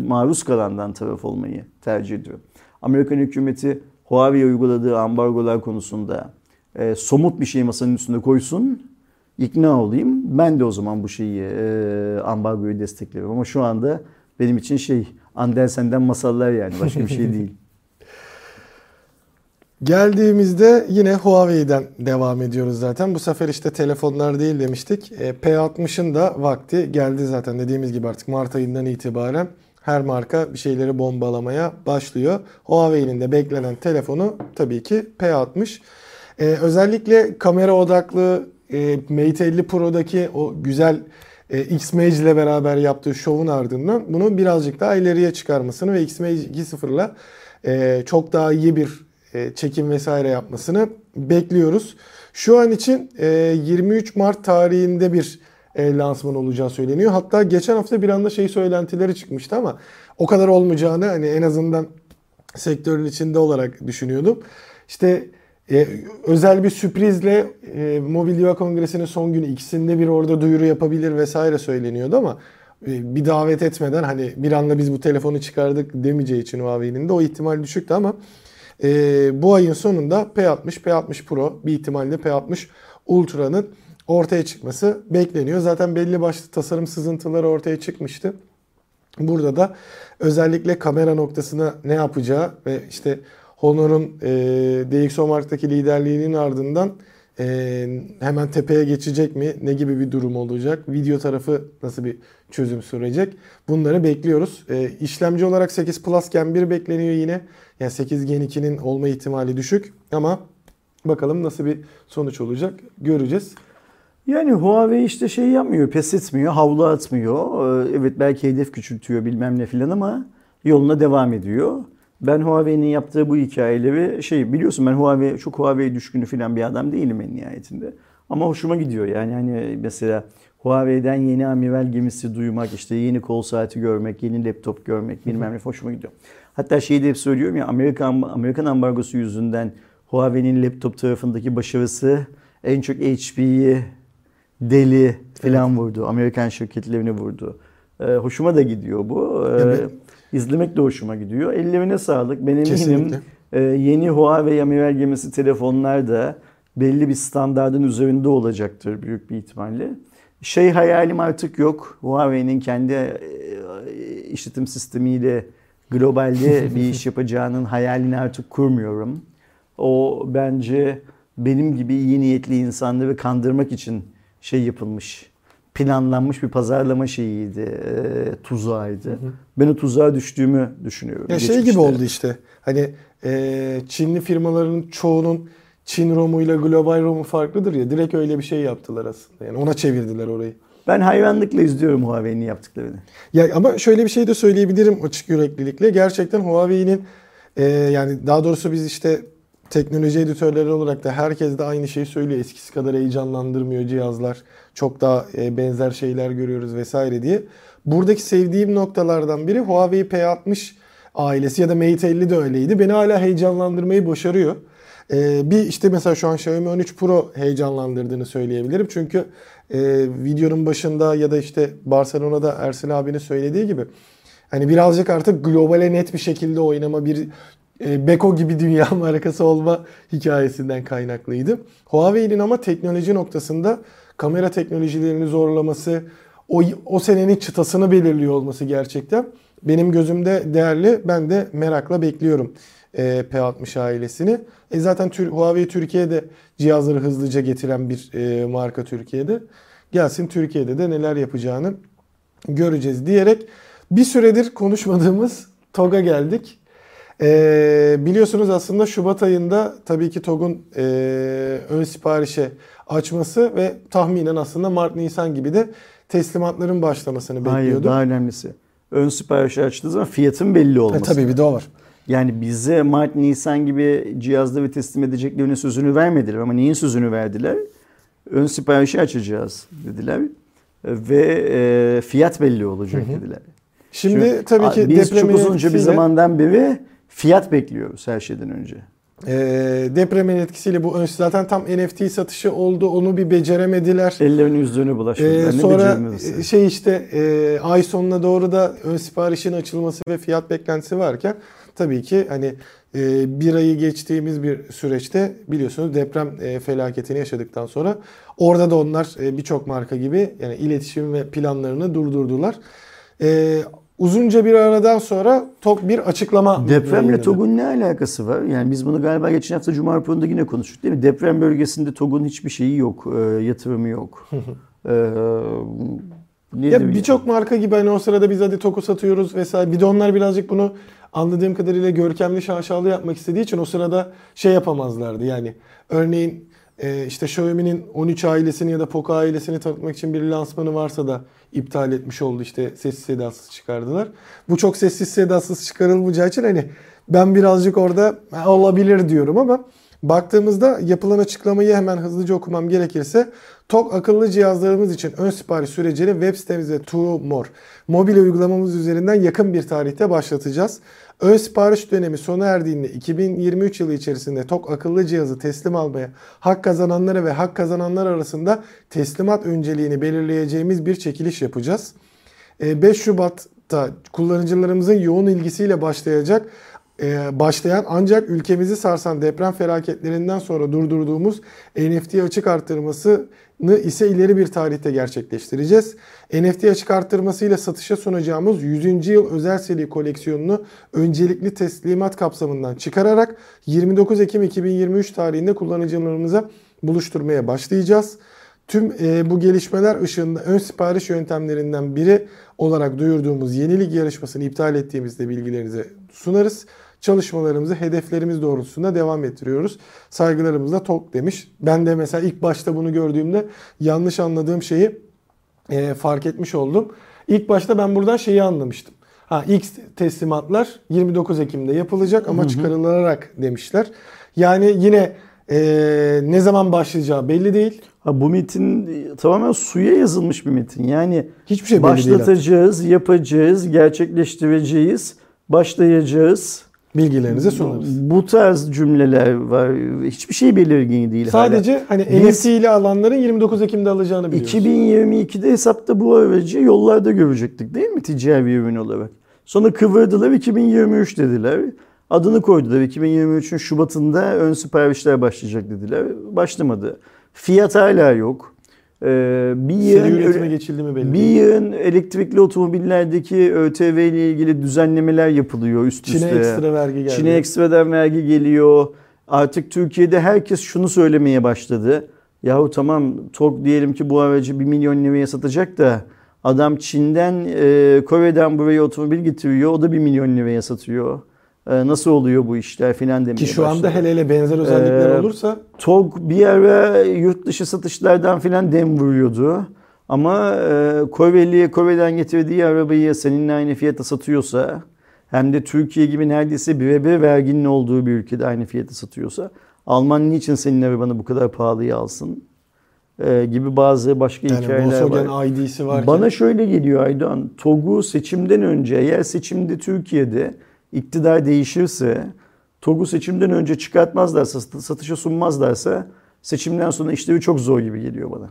maruz kalandan taraf olmayı tercih ediyorum. Amerikan hükümeti Huawei'ye uyguladığı ambargolar konusunda e, somut bir şey masanın üstünde koysun, ikna olayım. Ben de o zaman bu şeyi e, ambargoyu desteklerim. Ama şu anda benim için şey Andersen'den masallar yani başka bir şey değil. Geldiğimizde yine Huawei'den devam ediyoruz zaten. Bu sefer işte telefonlar değil demiştik. E, P60'ın da vakti geldi zaten dediğimiz gibi artık Mart ayından itibaren her marka bir şeyleri bombalamaya başlıyor. Huawei'nin de beklenen telefonu tabii ki P60. E, özellikle kamera odaklı e, Mate 50 Pro'daki o güzel e, X-Mage ile beraber yaptığı şovun ardından bunu birazcık daha ileriye çıkarmasını ve X-Mage 2.0 ile çok daha iyi bir çekim vesaire yapmasını bekliyoruz. Şu an için e, 23 Mart tarihinde bir e, lansman olacağı söyleniyor. Hatta geçen hafta bir anda şey söylentileri çıkmıştı ama o kadar olmayacağını hani en azından sektörün içinde olarak düşünüyordum. İşte e, özel bir sürprizle e, Kongresi'nin son günü ikisinde bir orada duyuru yapabilir vesaire söyleniyordu ama e, bir davet etmeden hani bir anda biz bu telefonu çıkardık demeyeceği için Huawei'nin de o ihtimal düşüktü ama e, bu ayın sonunda P60, P60 Pro bir ihtimalle P60 Ultra'nın ortaya çıkması bekleniyor. Zaten belli başlı tasarım sızıntıları ortaya çıkmıştı. Burada da özellikle kamera noktasına ne yapacağı ve işte Honor'un e, DxOMark'taki liderliğinin ardından e, hemen tepeye geçecek mi? Ne gibi bir durum olacak? Video tarafı nasıl bir çözüm sürecek? Bunları bekliyoruz. E, işlemci olarak 8 Plus Gen 1 bekleniyor yine. Yani 8 Gen 2'nin olma ihtimali düşük ama bakalım nasıl bir sonuç olacak göreceğiz. Yani Huawei işte şey yapmıyor, pes etmiyor, havlu atmıyor. Ee, Evet belki hedef küçültüyor bilmem ne filan ama yoluna devam ediyor. Ben Huawei'nin yaptığı bu hikayeleri şey biliyorsun ben Huawei çok Huawei düşkünü filan bir adam değilim en nihayetinde. Ama hoşuma gidiyor yani hani mesela Huawei'den yeni amiral gemisi duymak, işte yeni kol saati görmek, yeni laptop görmek bilmem ne hoşuma gidiyor. Hatta şeyi de hep söylüyorum ya Amerikan Amerikan ambargosu yüzünden Huawei'nin laptop tarafındaki başarısı en çok HP'yi deli falan vurdu. Amerikan şirketlerini vurdu. Ee, hoşuma da gidiyor bu. Ee, Evet. İzlemek de hoşuma gidiyor. Ellerine sağlık. Ben eminim e, yeni Huawei amiral gemisi telefonlar da belli bir standardın üzerinde olacaktır büyük bir ihtimalle. Şey hayalim artık yok. Huawei'nin kendi e, işletim sistemiyle globalde bir iş yapacağının hayalini artık kurmuyorum. O bence benim gibi iyi niyetli insanları kandırmak için şey yapılmış, planlanmış bir pazarlama şeyiydi, e, tuzağıydı. Ben o tuzağa düştüğümü düşünüyorum. Ya şey gibi oldu işte. Hani e, Çinli firmaların çoğunun Çin ROM'uyla global ROM'u farklıdır ya. Direkt öyle bir şey yaptılar aslında. Yani ona çevirdiler orayı. Ben hayranlıkla izliyorum Huawei'nin yaptıklarını. Ya ama şöyle bir şey de söyleyebilirim açık yüreklilikle. Gerçekten Huawei'nin e, yani daha doğrusu biz işte teknoloji editörleri olarak da herkes de aynı şeyi söylüyor. Eskisi kadar heyecanlandırmıyor cihazlar. Çok daha e, benzer şeyler görüyoruz vesaire diye. Buradaki sevdiğim noktalardan biri Huawei P60 ailesi ya da Mate 50 de öyleydi. Beni hala heyecanlandırmayı başarıyor. E, bir işte mesela şu an Xiaomi 13 Pro heyecanlandırdığını söyleyebilirim. Çünkü e, videonun başında ya da işte Barcelona'da Ersin abinin söylediği gibi hani birazcık artık globale net bir şekilde oynama bir Beko gibi dünya markası olma hikayesinden kaynaklıydı. Huawei'nin ama teknoloji noktasında kamera teknolojilerini zorlaması, o, o senenin çıtasını belirliyor olması gerçekten benim gözümde değerli. Ben de merakla bekliyorum e, P60 ailesini. E zaten Tür Huawei Türkiye'de cihazları hızlıca getiren bir e, marka Türkiye'de. Gelsin Türkiye'de de neler yapacağını göreceğiz diyerek bir süredir konuşmadığımız TOG'a geldik. E, biliyorsunuz aslında Şubat ayında tabii ki TOG'un e, ön siparişe açması ve tahminen aslında Mart-Nisan gibi de teslimatların başlamasını bekliyorduk. Hayır daha önemlisi. Ön sipariş açtığı zaman fiyatın belli olması. E, tabii bir de o var. Yani bize Mart, Nisan gibi cihazları teslim edeceklerinin sözünü vermediler ama neyin sözünü verdiler? Ön siparişi açacağız dediler ve e, fiyat belli olacak hı hı. dediler. Şimdi, Şimdi tabii ki biz çok uzunca bir zamandan beri fiyat bekliyoruz her şeyden önce. E, depremin etkisiyle bu zaten tam NFT satışı oldu. Onu bir beceremediler. Ellerini yüzünü bulaştırdılar. E, sonra şey işte e, ay sonuna doğru da ön siparişin açılması ve fiyat beklentisi varken tabii ki hani e, bir ayı geçtiğimiz bir süreçte biliyorsunuz deprem e, felaketini yaşadıktan sonra orada da onlar e, birçok marka gibi yani iletişim ve planlarını durdurdular. E, uzunca bir aradan sonra TOG bir açıklama Depremle TOG'un ne alakası var? Yani biz bunu galiba geçen hafta Cuma raporunda yine konuştuk değil mi? Deprem bölgesinde TOG'un hiçbir şeyi yok, e, yatırımı yok. e, ya birçok marka gibi hani o sırada biz hadi TOG'u satıyoruz vesaire. Bir de onlar birazcık bunu anladığım kadarıyla görkemli şaşalı yapmak istediği için o sırada şey yapamazlardı yani. Örneğin e, işte Xiaomi'nin 13 ailesini ya da Poco ailesini tanıtmak için bir lansmanı varsa da iptal etmiş oldu işte sessiz sedasız çıkardılar. Bu çok sessiz sedasız çıkarılmayacağı için hani ben birazcık orada olabilir diyorum ama baktığımızda yapılan açıklamayı hemen hızlıca okumam gerekirse TOK akıllı cihazlarımız için ön sipariş sürecini web sitemizde More mobil uygulamamız üzerinden yakın bir tarihte başlatacağız. Ön sipariş dönemi sona erdiğinde 2023 yılı içerisinde TOK akıllı cihazı teslim almaya hak kazananlara ve hak kazananlar arasında teslimat önceliğini belirleyeceğimiz bir çekiliş yapacağız. 5 ee, Şubat'ta kullanıcılarımızın yoğun ilgisiyle başlayacak e, başlayan ancak ülkemizi sarsan deprem felaketlerinden sonra durdurduğumuz NFT açık arttırmasını ise ileri bir tarihte gerçekleştireceğiz. NFT açık arttırmasıyla satışa sunacağımız 100. yıl özel seri koleksiyonunu öncelikli teslimat kapsamından çıkararak 29 Ekim 2023 tarihinde kullanıcılarımıza buluşturmaya başlayacağız. Tüm e, bu gelişmeler ışığında ön sipariş yöntemlerinden biri olarak duyurduğumuz yenilik yarışmasını iptal ettiğimizde bilgilerinize sunarız. Çalışmalarımızı hedeflerimiz doğrultusunda devam ettiriyoruz. Saygılarımızla TOK demiş. Ben de mesela ilk başta bunu gördüğümde yanlış anladığım şeyi e, fark etmiş oldum. İlk başta ben buradan şeyi anlamıştım. Ha ilk teslimatlar 29 Ekim'de yapılacak ama hı hı. çıkarılarak demişler. Yani yine e, ne zaman başlayacağı belli değil. Ha, bu metin tamamen suya yazılmış bir metin. Yani hiçbir şey belli başlatacağız, değil yapacağız, gerçekleştireceğiz, başlayacağız bilgilerinize sunarız. Bu tarz cümleler var. Hiçbir şey belirgin değil. Sadece hala. hani NFT ile alanların 29 Ekim'de alacağını biliyoruz. 2022'de hesapta bu aracı yollarda görecektik değil mi ticari ürün olarak? Sonra kıvırdılar 2023 dediler. Adını koydular 2023'ün Şubat'ında ön siparişler başlayacak dediler. Başlamadı. Fiyat hala yok. Ee, bir yığın, üretime geçildi mi belli Bir yığın elektrikli otomobillerdeki ÖTV ile ilgili düzenlemeler yapılıyor üst Çin'e üste. Çin'e ekstra vergi geldi. Çin'e ekstradan vergi geliyor. Artık Türkiye'de herkes şunu söylemeye başladı. Yahu tamam TOG diyelim ki bu aracı 1 milyon liraya satacak da adam Çin'den, e, Kore'den buraya otomobil getiriyor. O da 1 milyon liraya satıyor. Ee, nasıl oluyor bu işler filan demeye Ki şu anda hele hele benzer özellikler ee, olursa. TOG bir ara yurt dışı satışlardan filan dem vuruyordu. Ama e, Koreli'ye Kore'den getirdiği arabayı seninle aynı fiyata satıyorsa hem de Türkiye gibi neredeyse birebir verginin olduğu bir ülkede aynı fiyata satıyorsa Alman niçin senin arabanı bu kadar pahalıya alsın? Ee, gibi bazı başka yani hikayeler Volkswagen var. ID'si var. Bana şöyle geliyor Aydoğan. TOG'u seçimden önce eğer seçimde Türkiye'de iktidar değişirse TOG'u seçimden önce çıkartmazlarsa, satışa sunmazlarsa seçimden sonra işleri çok zor gibi geliyor bana.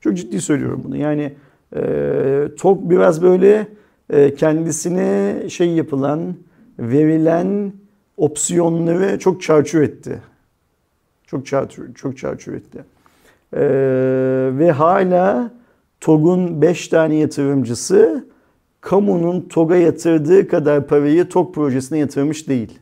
Çok ciddi söylüyorum bunu. Yani e, TOG biraz böyle e, kendisine şey yapılan, verilen opsiyonları çok çarçur etti. Çok çarçur, çok çarçur etti. E, ve hala TOG'un 5 tane yatırımcısı kamunun TOG'a yatırdığı kadar parayı TOG projesine yatırmış değil.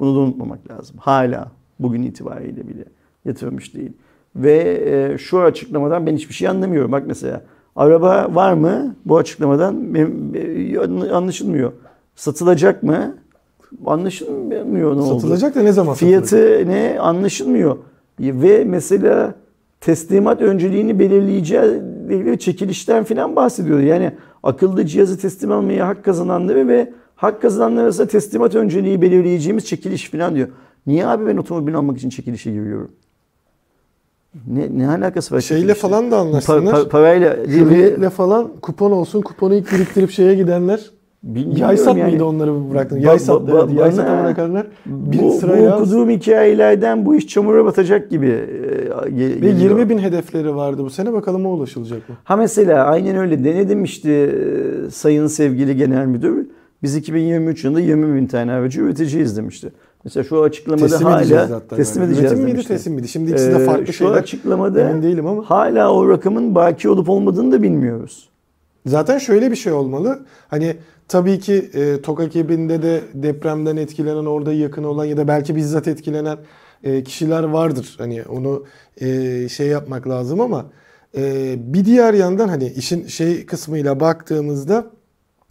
Bunu da unutmamak lazım. Hala bugün itibariyle bile yatırmış değil. Ve e, şu açıklamadan ben hiçbir şey anlamıyorum. Bak mesela araba var mı? Bu açıklamadan anlaşılmıyor. Satılacak mı? Anlaşılmıyor ne oldu. Satılacak da ne zaman Fiyatı satılacak? ne anlaşılmıyor. Ve mesela teslimat önceliğini belirleyeceği çekilişten falan bahsediyor. Yani akıllı cihazı teslim almaya hak kazananları ve hak kazananlar arasında teslimat önceliği belirleyeceğimiz çekiliş falan diyor. Niye abi ben otomobil almak için çekilişe giriyorum? Ne, ne alakası var? Şeyle falan da anlaşsınlar. Pa, pa, parayla. Hürriyetle falan kupon olsun. Kuponu ilk biriktirip şeye gidenler. Yaysat yani. mıydı onları bıraktın? Yaysat ba, ba, Yaysat'a bırakanlar bir bu, sıra bu okuduğum hikayelerden bu iş çamura batacak gibi e, Ve 20 bin hedefleri vardı bu sene. Bakalım o ulaşılacak mı? Ha mesela aynen öyle denedim işte e, sayın sevgili genel müdür. Biz 2023 yılında 20 bin tane aracı üreteceğiz demişti. Mesela şu açıklamada teslim hala hatta teslim yani. edeceğiz Üretim miydi demişti. teslim miydi? Şimdi ikisi de farklı ee, şeyler. Şu açıklamada Emin değilim ama. hala o rakamın baki olup olmadığını da bilmiyoruz. Zaten şöyle bir şey olmalı. Hani tabii ki e, TOK ekibinde de depremden etkilenen orada yakın olan ya da belki bizzat etkilenen e, kişiler vardır. Hani onu e, şey yapmak lazım ama e, bir diğer yandan hani işin şey kısmıyla baktığımızda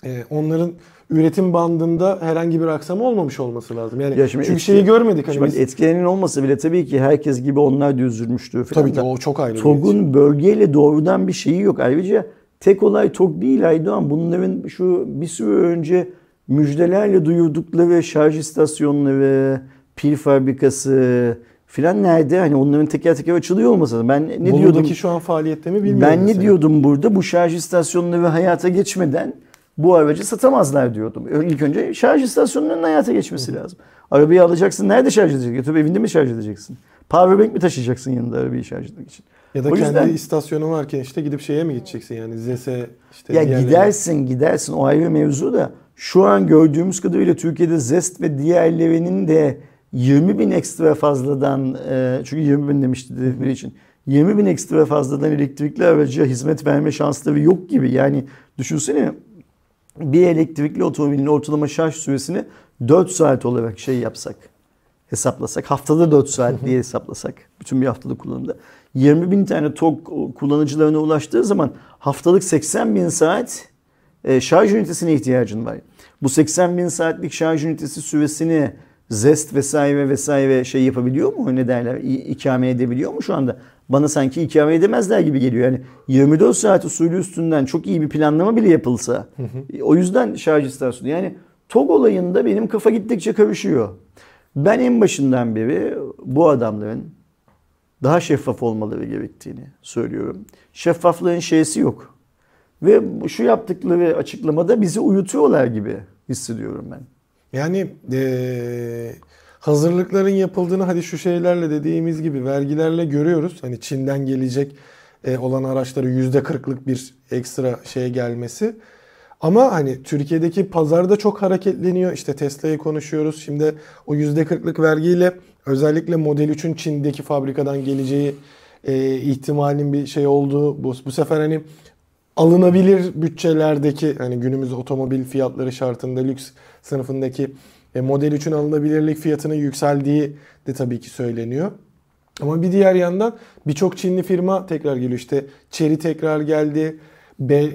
e, onların üretim bandında herhangi bir aksama olmamış olması lazım. Yani ya şimdi çünkü etki, şeyi görmedik. Hani biz... etkilenin olmasa bile tabii ki herkes gibi onlar da üzülmüştür. Falan tabii ki o çok ayrı. TOG'un bölgeyle doğrudan bir şeyi yok. Ayrıca tek olay TOG değil Aydoğan. Bunların şu bir süre önce müjdelerle duyurdukları şarj istasyonları, pil fabrikası filan nerede? Hani onların teker teker açılıyor olmasa ben ne Bolu'daki diyordum? şu an faaliyette mi bilmiyorum. Ben mesela. ne diyordum burada? Bu şarj istasyonları hayata geçmeden bu aracı satamazlar diyordum. İlk önce şarj istasyonlarının hayata geçmesi lazım. Arabayı alacaksın. Nerede şarj edeceksin? Götürüp evinde mi şarj edeceksin? Powerbank mi taşıyacaksın yanında arabayı şarj etmek için? Ya da o kendi yüzden, istasyonu varken işte gidip şeye mi gideceksin yani ZS işte Ya diğerlerine. gidersin gidersin o ayrı mevzu da şu an gördüğümüz kadarıyla Türkiye'de Zest ve diğerlerinin de 20 bin ekstra fazladan e, çünkü 20 bin demişti dedikleri için 20 bin ekstra fazladan elektrikli araca hizmet verme şansları yok gibi. Yani düşünsene bir elektrikli otomobilin ortalama şarj süresini 4 saat olarak şey yapsak, hesaplasak, haftada 4 saat diye hesaplasak, bütün bir haftada kullanımda. 20 bin tane TOG kullanıcılarına ulaştığı zaman haftalık 80 bin saat e, şarj ünitesine ihtiyacın var. Bu 80 bin saatlik şarj ünitesi süresini Zest vesaire vesaire şey yapabiliyor mu? Ne derler? ikame edebiliyor mu şu anda? Bana sanki ikame edemezler gibi geliyor. Yani 24 saat usulü üstünden çok iyi bir planlama bile yapılsa. Hı hı. O yüzden şarj istasyonu. Yani TOG olayında benim kafa gittikçe karışıyor. Ben en başından beri bu adamların daha şeffaf olmaları gerektiğini söylüyorum. Şeffaflığın şeysi yok. Ve şu yaptıkları açıklamada bizi uyutuyorlar gibi hissediyorum ben. Yani ee, hazırlıkların yapıldığını hadi şu şeylerle dediğimiz gibi vergilerle görüyoruz. Hani Çin'den gelecek olan araçları %40'lık bir ekstra şey gelmesi. Ama hani Türkiye'deki pazarda çok hareketleniyor. İşte Tesla'yı konuşuyoruz. Şimdi o %40'lık vergiyle özellikle Model 3'ün Çin'deki fabrikadan geleceği e, ihtimalin bir şey olduğu bu, bu sefer hani alınabilir bütçelerdeki hani günümüz otomobil fiyatları şartında lüks sınıfındaki e, Model 3'ün alınabilirlik fiyatının yükseldiği de tabii ki söyleniyor. Ama bir diğer yandan birçok Çinli firma tekrar geliyor. İşte Chery tekrar geldi. B,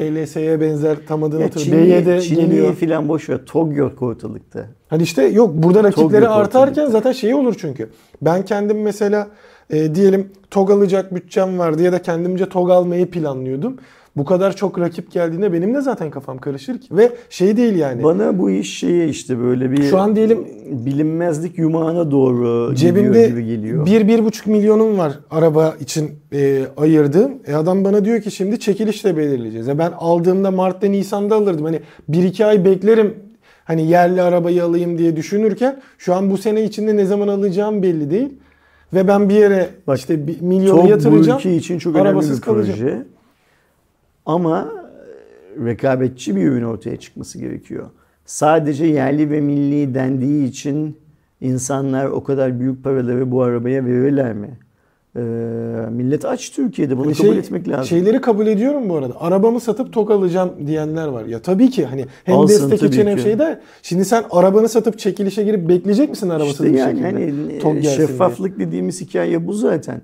BLS'ye benzer tam adını hatırlamıyorum. BYD geliyor. filan boş ver. TOG yok ortalıkta. Hani işte yok burada rakipleri artarken ortalıkta. zaten şey olur çünkü. Ben kendim mesela e, diyelim TOG alacak bütçem vardı ya da kendimce TOG almayı planlıyordum bu kadar çok rakip geldiğinde benim de zaten kafam karışır ki. Ve şey değil yani. Bana bu iş şeye işte böyle bir şu an diyelim bilinmezlik yumağına doğru cebimde gibi geliyor. 1-1,5 milyonum var araba için e, ayırdığım. E adam bana diyor ki şimdi çekilişle belirleyeceğiz. E ben aldığımda Mart'ta Nisan'da alırdım. Hani 1-2 ay beklerim hani yerli arabayı alayım diye düşünürken şu an bu sene içinde ne zaman alacağım belli değil. Ve ben bir yere Bak, işte bir milyonu TOG bu yatıracağım. ülke için çok önemli bir proje. kalacağım. Ama e, rekabetçi bir ürün ortaya çıkması gerekiyor. Sadece yerli ve milli dendiği için insanlar o kadar büyük paraları bu arabaya verirler mi? Ee, millet aç Türkiye'de bunu Hani kabul şey- etmek lazım. Şeyleri kabul ediyorum bu arada. Arabamı satıp tok alacağım diyenler var. Ya tabii ki hani hem Alsın destek için hem şeyde. Şimdi sen arabanı satıp çekilişe girip bekleyecek misin arabasız İşte bir yani şekilde? hani Tok gelsin diye. şeffaflık dediğimiz hikaye bu zaten.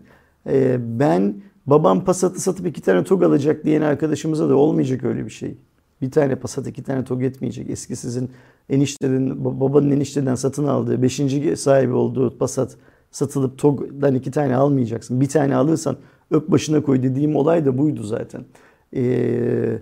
Ee, ben babam Passat'ı satıp iki tane TOG alacak diyen arkadaşımıza da olmayacak öyle bir şey. Bir tane Passat iki tane TOG etmeyecek. Eski sizin eniştenin, ba- babanın enişteden satın aldığı, beşinci sahibi olduğu Passat satılıp TOG'dan iki tane almayacaksın. Bir tane alırsan öp başına koy dediğim olay da buydu zaten. Ee,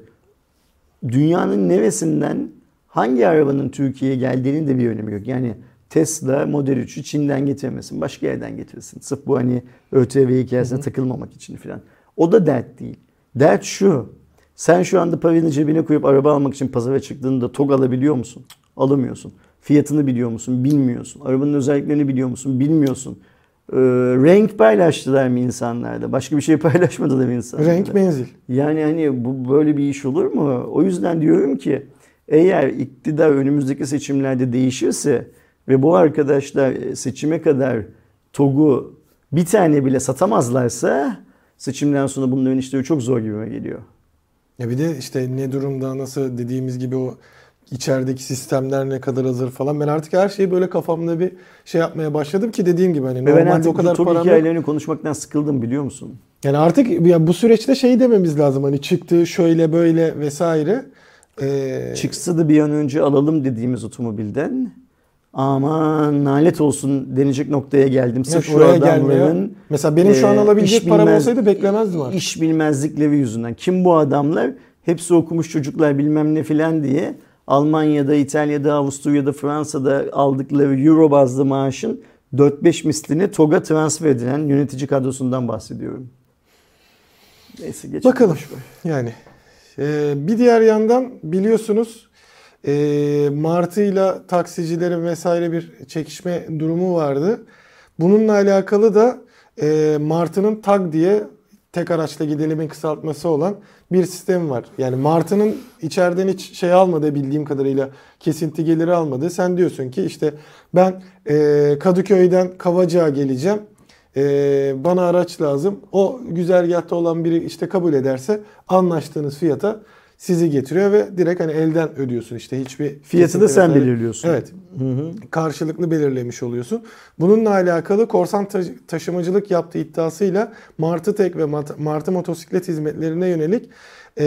dünyanın neresinden hangi arabanın Türkiye'ye geldiğinin de bir önemi yok. Yani Tesla Model 3'ü Çin'den getirmesin, başka yerden getirsin. Sırf bu hani ÖTV hikayesine takılmamak için falan. O da dert değil. Dert şu. Sen şu anda paranı cebine koyup araba almak için pazara çıktığında TOG alabiliyor musun? Alamıyorsun. Fiyatını biliyor musun? Bilmiyorsun. Arabanın özelliklerini biliyor musun? Bilmiyorsun. Ee, renk paylaştılar mı insanlarda? Başka bir şey paylaşmadılar mı insanlarda? Renk menzil. Yani hani bu böyle bir iş olur mu? O yüzden diyorum ki eğer iktidar önümüzdeki seçimlerde değişirse ve bu arkadaşlar seçime kadar TOG'u bir tane bile satamazlarsa seçimden sonra bunların işleri çok zor gibime geliyor. Ya bir de işte ne durumda nasıl dediğimiz gibi o içerideki sistemler ne kadar hazır falan. Ben artık her şeyi böyle kafamda bir şey yapmaya başladım ki dediğim gibi hani ben normalde o kadar param yok. hikayelerini konuşmaktan sıkıldım biliyor musun? Yani artık ya bu süreçte şey dememiz lazım hani çıktı şöyle böyle vesaire. Ee, Çıksa da bir an önce alalım dediğimiz otomobilden aman nalet olsun denecek noktaya geldim. Sırf evet, şu adamların Mesela benim şu an e, alabilecek param bilmez- olsaydı beklemezdim artık. İş bilmezlikleri yüzünden. Kim bu adamlar? Hepsi okumuş çocuklar bilmem ne filan diye Almanya'da, İtalya'da, Avusturya'da, Fransa'da aldıkları euro bazlı maaşın 4-5 mislini TOG'a transfer edilen yönetici kadrosundan bahsediyorum. Neyse geçelim. Bakalım. Yani e, bir diğer yandan biliyorsunuz e, Martı'yla taksicilerin vesaire bir çekişme durumu vardı. Bununla alakalı da e, Martı'nın TAG diye tek araçla gidelimin kısaltması olan bir sistem var. Yani Martı'nın içeriden hiç şey almadığı bildiğim kadarıyla kesinti geliri almadığı. Sen diyorsun ki işte ben e, Kadıköy'den Kavacık'a geleceğim. Ee, bana araç lazım. O güzergahta olan biri işte kabul ederse anlaştığınız fiyata sizi getiriyor ve direkt hani elden ödüyorsun işte hiçbir Fiyatı da kesinti sen vesaire- belirliyorsun. Evet. Karşılıklı belirlemiş oluyorsun. Bununla alakalı korsan ta- taşımacılık yaptığı iddiasıyla Martı Tek ve Martı Motosiklet hizmetlerine yönelik e,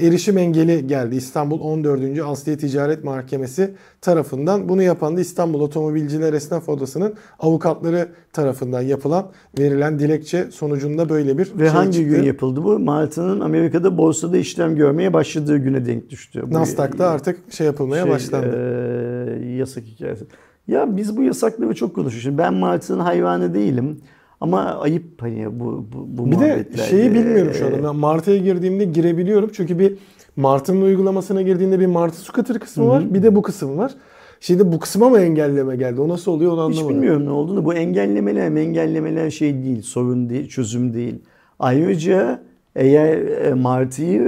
erişim engeli geldi. İstanbul 14. Asliye Ticaret Mahkemesi tarafından. Bunu yapan da İstanbul Otomobilciler Esnaf Odası'nın avukatları tarafından yapılan verilen dilekçe sonucunda böyle bir Ve şey hangi çıktı. gün yapıldı bu? Martı'nın Amerika'da borsada işlem görmeye başladığı güne denk düştü. Bu Nasdaq'ta artık şey yapılmaya şey, başlandı. e, yasak hikayesi. Ya biz bu yasakları çok konuşuyoruz. Şimdi Ben Martı'nın hayvanı değilim. Ama ayıp hani bu bu, bu Bir de şeyi bilmiyorum şu anda. Ee, Ben Martı'ya girdiğimde girebiliyorum. Çünkü bir Martı'nın uygulamasına girdiğinde bir Martı Scooter kısmı var. Bir de bu kısım var. Şimdi bu kısma mı engelleme geldi? O nasıl oluyor onu Hiç anlamadım. bilmiyorum ne olduğunu. Bu engellemeler engellemeler şey değil, sorun değil, çözüm değil. Ayrıca eğer e, Martı'yı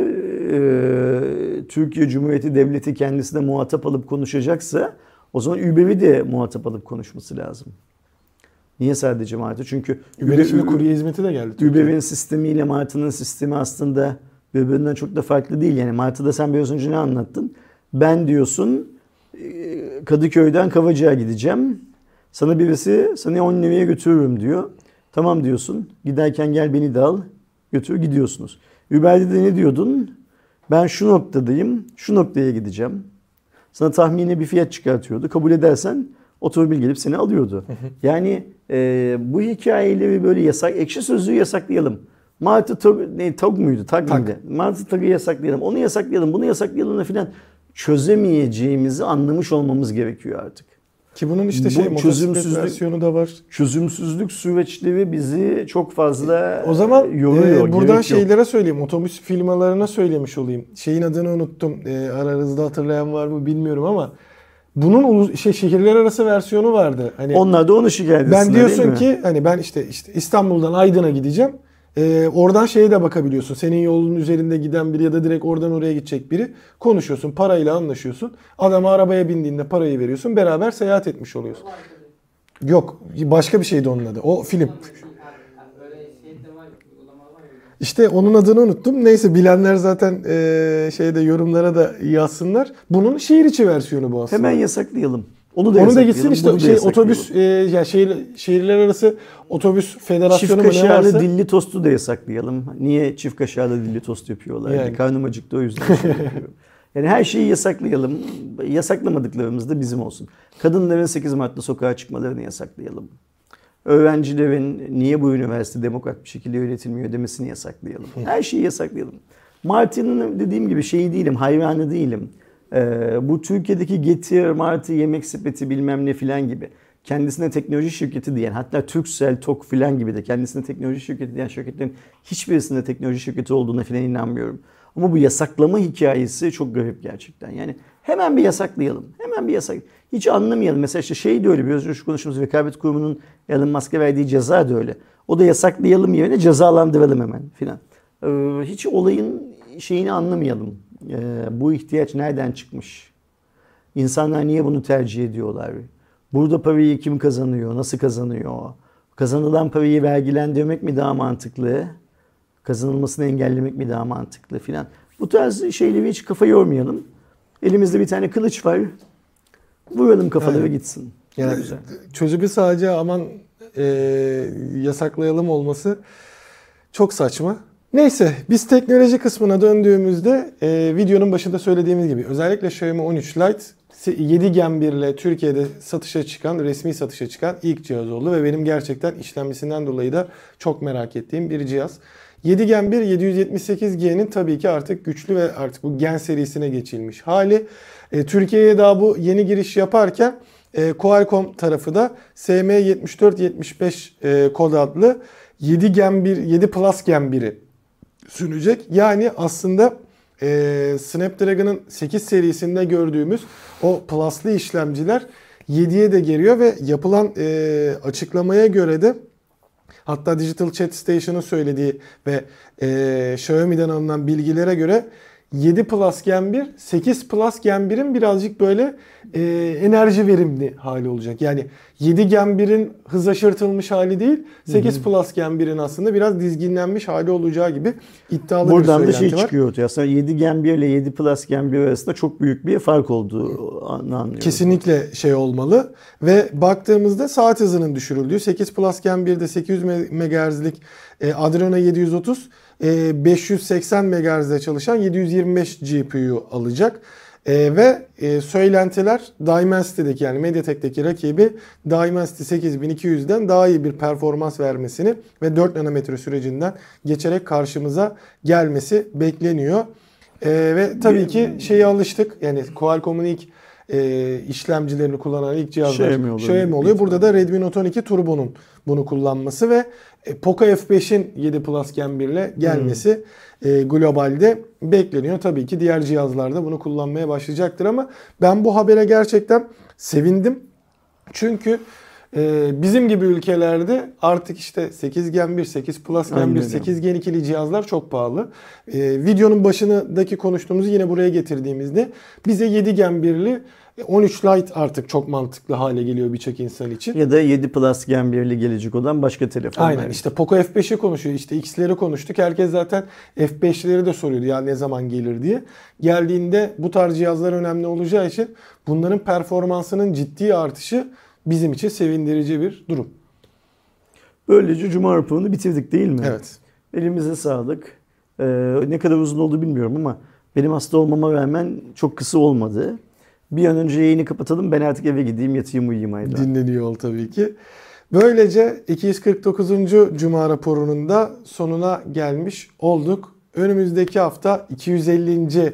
e, Türkiye Cumhuriyeti Devleti kendisine muhatap alıp konuşacaksa o zaman Uber'i de muhatap alıp konuşması lazım. Niye sadece Martı? Çünkü Uber'in şimdi kurye hizmeti de geldi. Uber'in sistemiyle Martı'nın sistemi aslında birbirinden çok da farklı değil. Yani Martı'da sen biraz önce ne anlattın? Ben diyorsun e, Kadıköy'den Kavacık'a gideceğim. Sana birisi seni 10 liraya götürürüm diyor. Tamam diyorsun. Giderken gel beni de al. Götür gidiyorsunuz. Uber'de de ne diyordun? Ben şu noktadayım. Şu noktaya gideceğim. Sana tahmini bir fiyat çıkartıyordu. Kabul edersen otomobil gelip seni alıyordu. Yani e, bu hikayeleri böyle yasak, ekşi sözlüğü yasaklayalım. Martı Tog, ne, Tog muydu? Tag, Tag. mıydı? Martı Tag'ı yasaklayalım. Onu yasaklayalım, bunu yasaklayalım da filan çözemeyeceğimizi anlamış olmamız gerekiyor artık. Ki bunun işte Bu şey motosiklet çözümsüzlük- versiyonu da var. Çözümsüzlük süreçleri bizi çok fazla O zaman yoruyor. e, buradan yok. şeylere söyleyeyim. Otobüs firmalarına söylemiş olayım. Şeyin adını unuttum. E, aranızda hatırlayan var mı bilmiyorum ama Bunun şey şehirler arası versiyonu vardı. Hani Onlar da onu şikayet ben etsinler, değil diyorsun mi? ki hani ben işte işte İstanbul'dan Aydın'a gideceğim. Ee, oradan şeye de bakabiliyorsun. Senin yolun üzerinde giden biri ya da direkt oradan oraya gidecek biri. Konuşuyorsun, parayla anlaşıyorsun. Adama arabaya bindiğinde parayı veriyorsun. Beraber seyahat etmiş oluyorsun. Yok, başka bir şeydi onun adı. O film. Böyle şey de var, uygulamalar var ya. İşte onun adını unuttum. Neyse bilenler zaten eee, şeyde yorumlara da yazsınlar. Bunun şehir içi versiyonu bu aslında. Hemen yasaklayalım. Onu da Onu da gitsin işte şey otobüs eee ya şehir, şehirler arası otobüs Çift federasyonu ne kaşarlı varsa. dilli tostu da yasaklayalım. Niye çift kaşarlı dilli tost yapıyorlar? Yani. Karnım acıktı o yüzden. şey yani her şeyi yasaklayalım. Yasaklamadıklarımız da bizim olsun. Kadınların 8 Mart'ta sokağa çıkmalarını yasaklayalım. Öğrencilerin niye bu üniversite demokrat bir şekilde yönetilmiyor demesini yasaklayalım. Her şeyi yasaklayalım. Martin'in dediğim gibi şeyi değilim, hayranı değilim. Ee, bu Türkiye'deki Getir, Martı, Yemek Sepeti bilmem ne filan gibi kendisine teknoloji şirketi diyen hatta Turkcell, TOK filan gibi de kendisine teknoloji şirketi diyen şirketlerin hiçbirisinde teknoloji şirketi olduğuna filan inanmıyorum. Ama bu yasaklama hikayesi çok garip gerçekten. Yani hemen bir yasaklayalım. Hemen bir yasak. Hiç anlamayalım. Mesela işte şey de öyle biraz önce konuştuğumuz rekabet kurumunun Elon Musk'a verdiği ceza da öyle. O da yasaklayalım yerine cezalandıralım hemen filan. Ee, hiç olayın şeyini anlamayalım. Ee, bu ihtiyaç nereden çıkmış? İnsanlar niye bunu tercih ediyorlar? Burada parayı kim kazanıyor? Nasıl kazanıyor? Kazanılan parayı vergilendirmek mi daha mantıklı? Kazanılmasını engellemek mi daha mantıklı filan. Bu tarz şeyleri hiç kafa yormayalım. Elimizde bir tane kılıç var. Vuralım kafaları Evet. gitsin. Yani Güzel. çözümü sadece aman eee, yasaklayalım olması çok saçma. Neyse biz teknoloji kısmına döndüğümüzde eee, videonun başında söylediğimiz gibi özellikle Xiaomi 13 Lite 7 Gen 1 ile Türkiye'de satışa çıkan, resmi satışa çıkan ilk cihaz oldu ve benim gerçekten işlemcisinden dolayı da çok merak ettiğim bir cihaz. 7 Gen 1 778G'nin tabii ki artık güçlü ve artık bu Gen serisine geçilmiş hali. E, Türkiye'ye daha bu yeni giriş yaparken e, Qualcomm tarafı da SM7475 e, kod adlı 7 Gen 1, 7 Plus Gen 1'i sunacak. Yani aslında e, Snapdragon'ın 8 serisinde gördüğümüz o pluslı işlemciler 7'ye de geliyor ve yapılan e, açıklamaya göre de Hatta Digital Chat Station'ın söylediği ve e, Xiaomi'den alınan bilgilere göre 7 Plus Gen 1, 8 Plus Gen 1'in birazcık böyle e, enerji verimli hali olacak. Yani 7 Gen 1'in hız aşırtılmış hali değil, 8 Plus Gen 1'in aslında biraz dizginlenmiş hali olacağı gibi iddialı Buradan bir da söylenti şey var. çıkıyor ortaya. Aslında 7 Gen 1 ile 7 Plus Gen 1 arasında çok büyük bir fark olduğu anlıyoruz. Kesinlikle şey olmalı ve baktığımızda saat hızının düşürüldüğü 8 Plus Gen 1'de 800 MHz'lik e, Adreno 730 e, 580 MHz'de çalışan 725 GPU alacak. E, ve e, söylentiler Dimensity'deki yani MediaTek'teki rakibi Dimensity 8200'den daha iyi bir performans vermesini ve 4 nanometre sürecinden geçerek karşımıza gelmesi bekleniyor. E, ve tabii ki şeye alıştık. Yani Qualcomm'un ilk e, işlemcilerini kullanan ilk cihazlar Xiaomi oluyor. Xiaomi oluyor. Burada da Redmi Note 12 Turbo'nun bunu kullanması ve e, Poco F5'in 7 Plus Gen 1 ile gelmesi e, globalde bekleniyor. Tabii ki diğer cihazlarda bunu kullanmaya başlayacaktır ama ben bu habere gerçekten sevindim. Çünkü e, bizim gibi ülkelerde artık işte 8 Gen 1, 8 Plus Gen Aynen 1, öyle. 8 Gen 2'li cihazlar çok pahalı. E, videonun başındaki konuştuğumuzu yine buraya getirdiğimizde bize 7 Gen 1'li 13 Lite artık çok mantıklı hale geliyor birçok insan için. Ya da 7 Plus Gen 1'li gelecek olan başka telefonlar. Aynen işte Poco F5'i konuşuyor. İşte X'leri konuştuk. Herkes zaten F5'leri de soruyordu ya ne zaman gelir diye. Geldiğinde bu tarz cihazlar önemli olacağı için bunların performansının ciddi artışı bizim için sevindirici bir durum. Böylece Cuma raporunu bitirdik değil mi? Evet. Elimize sağlık. Ee, ne kadar uzun oldu bilmiyorum ama benim hasta olmama rağmen çok kısa olmadı. Bir an önce yayını kapatalım. Ben artık eve gideyim yatayım uyuyayım Ayda. Dinleniyor ol tabii ki. Böylece 249. Cuma raporunun da sonuna gelmiş olduk. Önümüzdeki hafta 250.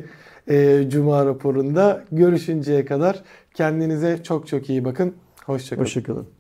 e, Cuma raporunda görüşünceye kadar kendinize çok çok iyi bakın. Hoşçakalın. Hoşçakalın.